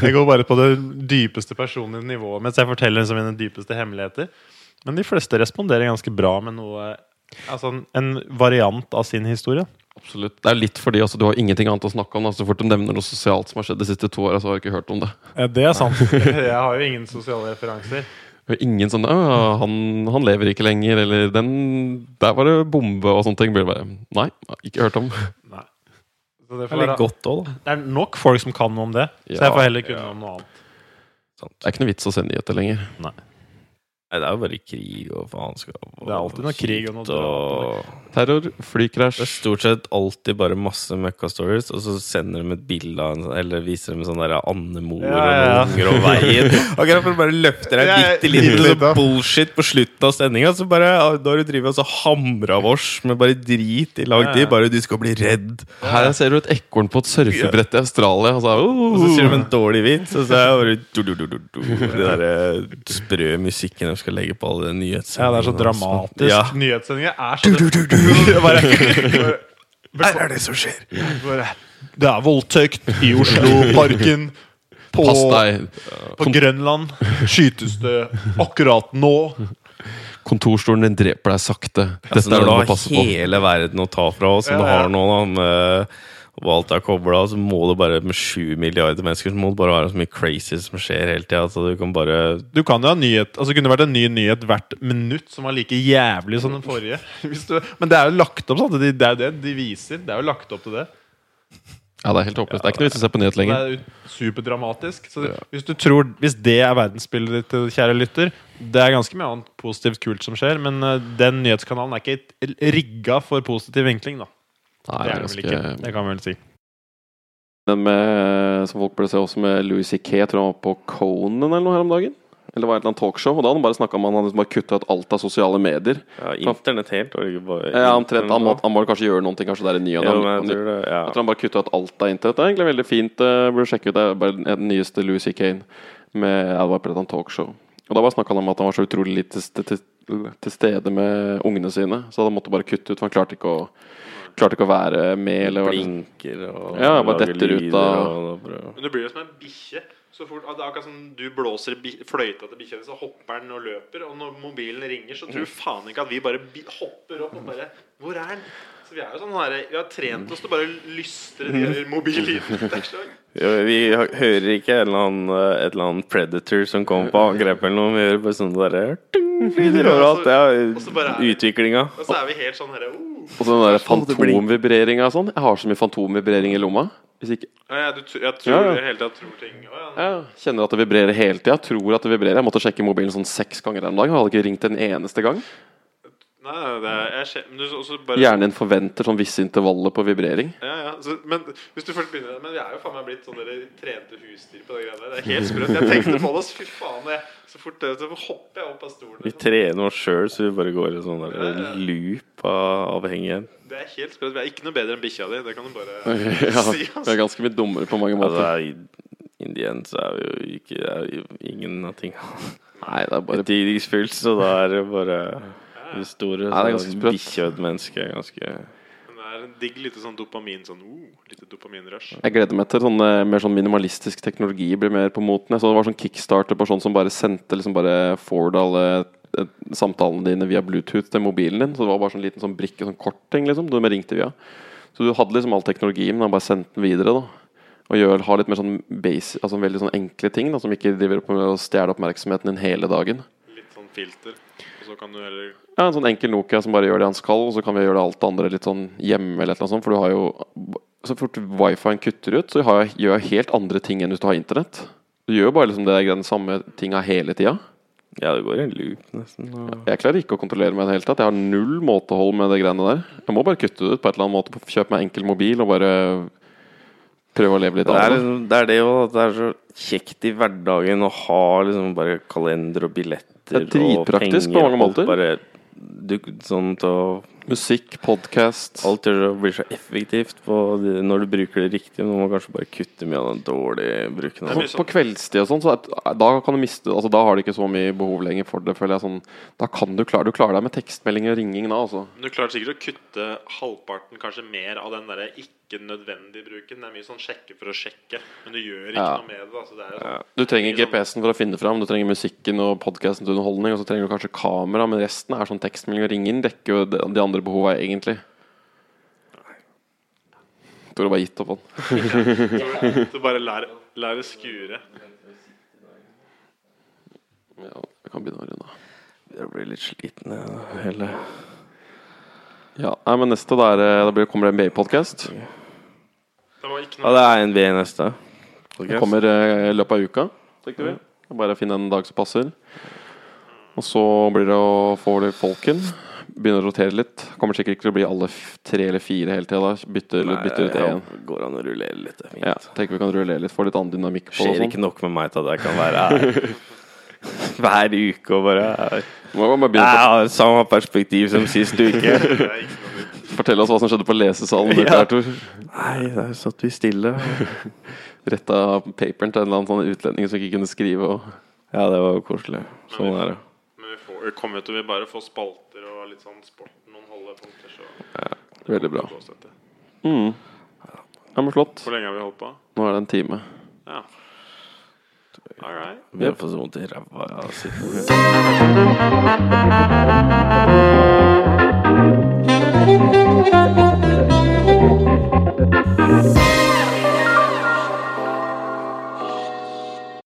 Jeg går bare på det dypeste personlige nivået mens jeg forteller liksom mine dypeste hemmeligheter. Men de fleste responderer ganske bra med noe Altså en, en variant av sin historie. Absolutt. Det er litt fordi altså, du har ingenting annet å snakke om. Da. Så fort du nevner noe sosialt som har skjedd de siste to åra, så har du ikke hørt om det. Det er sant. [LAUGHS] Jeg har jo ingen sosiale referanser. Det ingen sånn «Å, han, han lever ikke lenger', eller den, 'Der var det bombe', og sånne ting. Blir det bare Nei, ikke hørt om. Nei. Så det, Det er være, godt også, da. det er nok folk som kan noe om det. Så jeg får heller kunne ja. om noe annet. Det er ikke noe vits å se nyheter lenger. Nei, det er jo bare krig og faenskap. og Det er alltid noe krig og noe drap og- Terror, Det er stort sett alltid bare masse møkka-stories, og så sender de et bilde av en Eller viser dem sånn der andemor Ja, ja, ja. og noen unger og veien. Akkurat for å bare løfte deg bitte litt med sånn bullshit på slutten av sendinga. Så bare Da har du drevet og så hamra vårs med bare drit i lang tid. Bare du skal bli redd. Her ser du et ekorn på et surfebrett i Australia. Altså, Og så sier de en dårlig vits, og så er det bare du, du, du, du, du. Det derre sprø musikken skal legge på alle de Ja, det er så dramatisk. Ja. Nyhetssendinger er så du, du, du, [LAUGHS] bare, Her er det som skjer! bare, Det er voldtekt i Osloparken. På, på Grønland skytes det akkurat nå. Kontorstolen din dreper deg sakte. Dette Altså, er når det du har passe på. hele verden å ta fra oss, som Ja, du har nå, da, med, og alt er kobla, så må du bare med sju milliarder mennesker Så må det bare være så mye crazy som skjer hele tida. Altså, du kan bare Du kan jo ha nyhet Altså kunne vært en ny nyhet hvert minutt som var like jævlig som den forrige. [LAUGHS] Hvis du, men det er jo lagt opp sånn. Det er jo det de viser. Det er jo lagt opp til det. Ja, det er helt håpløst. Det er ikke noe vits i å se på nyhet lenger. Det er superdramatisk. Så ja. hvis du tror Hvis det er verdensbildet ditt, kjære lytter Det er ganske mye annet positivt kult som skjer, men eh, den nyhetskanalen er ikke rigga for positiv vinkling, da. Nei, Det det er er vel ikke. Det kan vi vel si. Den med, som folk burde se også med Louis C.K. Jeg tror han var på Conan eller noe her om dagen. Eller var det et eller annet talkshow. Og da hadde han bare snakka om han hadde liksom bare kutta ut alt av sosiale medier. ja, Internett helt, og ikke bare Ja, omtrent, han, må, han må kanskje gjøre noen ting kanskje det er ny og Ja, han- jeg tror det, ja. Jeg tror han bare kutta ut alt av internett. Det er egentlig veldig fint. Uh, burde sjekke ut det. er Bare den nyeste Louis C.K. med ja, det var på et talkshow. Og da bare snakka han om at han var så utrolig lite til, til, til stede med ungene sine. Så han måtte bare kutte ut, for han klarte ikke å, klarte ikke å være med. Eller, Blinker og Ja, bare detter ut av- Men du blir jo som en bikkje. Så fort, det er akkurat som du blåser fløyta til bikkja så hopper den og løper. Og når mobilen ringer, så tror du faen ikke at vi bare hopper opp og bare Hvor er den? Så vi er jo sånn her, Vi har trent oss til å bare lystre de mobilene. [LAUGHS] Ja, Vi hører ikke en eller annen, et eller annet predator som kommer på angrep eller noe. Vi hører bare sånn derre [LAUGHS] er er utviklinga. Og så er vi helt sånn herre uh. Og så den der fantomvibreringa og sånn. Jeg har så mye fantomvibrering i lomma. Hvis ikke Ja, ja, du, tr- jeg tror Ja, ja. jeg hele tida tror ting Å, ja. Jeg kjenner at det vibrerer hele tida. Tror at det vibrerer. Jeg måtte sjekke mobilen sånn seks ganger en dag. Jeg hadde ikke ringt en eneste gang. Nei, det er, jeg også bare, Hjernen forventer sånn visse intervaller på vibrering. Ja, ja. Så, men hvis du først begynner Men vi er jo faen meg blitt sånn dere trente husdyr på det greiene der. Det er helt sprøtt. Jeg tenkte på det, så fy faen. Jeg, så fort det, så hopper jeg opp av stolen. Vi liksom. trener oss sjøl, så vi bare går i sånn der Ja, ja. loop av avhengighet. Det er helt sprøtt. Vi er ikke noe bedre enn bikkja di. Det kan du bare [LAUGHS] Ja, si. vi Altså. er ganske mye dummere på mange Altså, måter. i in the end så er vi jo ikke er jo ingen av tinga. Nei, det er bare Tidingsfylt, så da er det bare det store. Ja, det er ganske sprøtt. Bikkje og et menneske er ganske det er en digg lite sånn dopamin. Sånn uh, lite dopaminrush. Jeg gleder meg til sånn, mer sånn minimalistisk teknologi blir mer på moten. Jeg så det var sånn kickstarter på sånn som bare sendte liksom bare forward alle eh, samtalene dine via Bluetooth til mobilen din. Så det var bare sånn liten sånn brikke, sånn kortting liksom, du ringte via. Så du hadde liksom all teknologien, men han bare sendte den videre. da Og gjør, har litt mer sånn base, altså veldig sånn enkle ting da som ikke driver opp med å stjele oppmerksomheten din hele dagen. Litt sånn filter. Og så kan du heller Ja, En sånn enkel Nokia som bare gjør det han skal, og så kan vi gjøre det alt det andre litt sånn hjemme. eller et eller annet sånt, For du har jo Så fort wifien kutter ut, så har jeg, gjør jeg helt andre ting enn hvis du har internett. Du gjør bare liksom det den samme tinga hele tida. Ja, det går i en loop, nesten. Og... Jeg klarer ikke å kontrollere meg i det hele tatt. Jeg har null måtehold med det greiene der. Jeg må bare kutte det ut på et eller annet måte. Kjøpe meg enkel mobil og bare prøve å leve litt Det er, av det. liksom, det er det jo at det er så kjekt i hverdagen å ha liksom bare kalender og billetter Det er og penger. på mange måter. Bare, du, sånn til Musikk, podkast. Alt gjør det blir så effektivt på, det- når du bruker det riktig. Du må kanskje bare kutte mye av den dårlige bruken. av. På kveldstid og sånn, så da kan du miste Altså da har du ikke så mye behov lenger for det, føler jeg sånn Da kan du klare Du klarer deg med tekstmelding og ringing da, altså. Du klarer sikkert å kutte halvparten, kanskje mer, av den der ikke nødvendige bruken. Det er mye sånn sjekke for å sjekke, men du gjør ikke Ja. noe med det. Altså, det er jo sånn, Du trenger Mye sånn- GPS-en for å finne fram, du trenger musikken og podkasten til underholdning, og så trenger du kanskje kamera, men resten er sånn tekstmelding og ringing dekker jo de, andre behova egentlig. Tore bare gitt opp på den. [LAUGHS] Du bare lær, lær å skure. Ja, jeg kan begynne å runde av. Jeg blir litt sliten, jeg, hele Ja, nei, men neste da, er, det- da blir, kommer det en BI-podkast. Ja, det er en neste. neste. Det kommer eh, i løpet av uka, tenkte vi. Bare finne en dag som passer. Og så blir det å få litt folken. Begynne å rotere litt. Kommer sikkert ikke til å bli alle tre eller fire hele tida. Bytte, Nei, bytte ut én. Går an å rullere litt. Det er fint. Ja, tenker vi kan rullere litt, få litt annen dynamikk på det. skjer sånn. ikke nok med meg til at jeg kan være her [LAUGHS] hver uke og bare bare Jeg har samme perspektiv som sist uke. Fortelle oss hva som skjedde på lesesalen. Ja. der, Tor. Nei, der satt vi stille. [LAUGHS] Retta paperen til en eller annen sånn utlending som ikke kunne skrive. Og... Ja, det var jo koselig. Sånn er det. Men vi, får, vi kommer jo til å bare få spalter og litt sånn sport, noen holdepunkter. Så Veldig bra. Mm. Ja, men flott. Hvor lenge har vi holdt på? Nå er det en time. Ja. All right. Vi har fått så vondt i ræva av å sitte [LAUGHS] Thank you.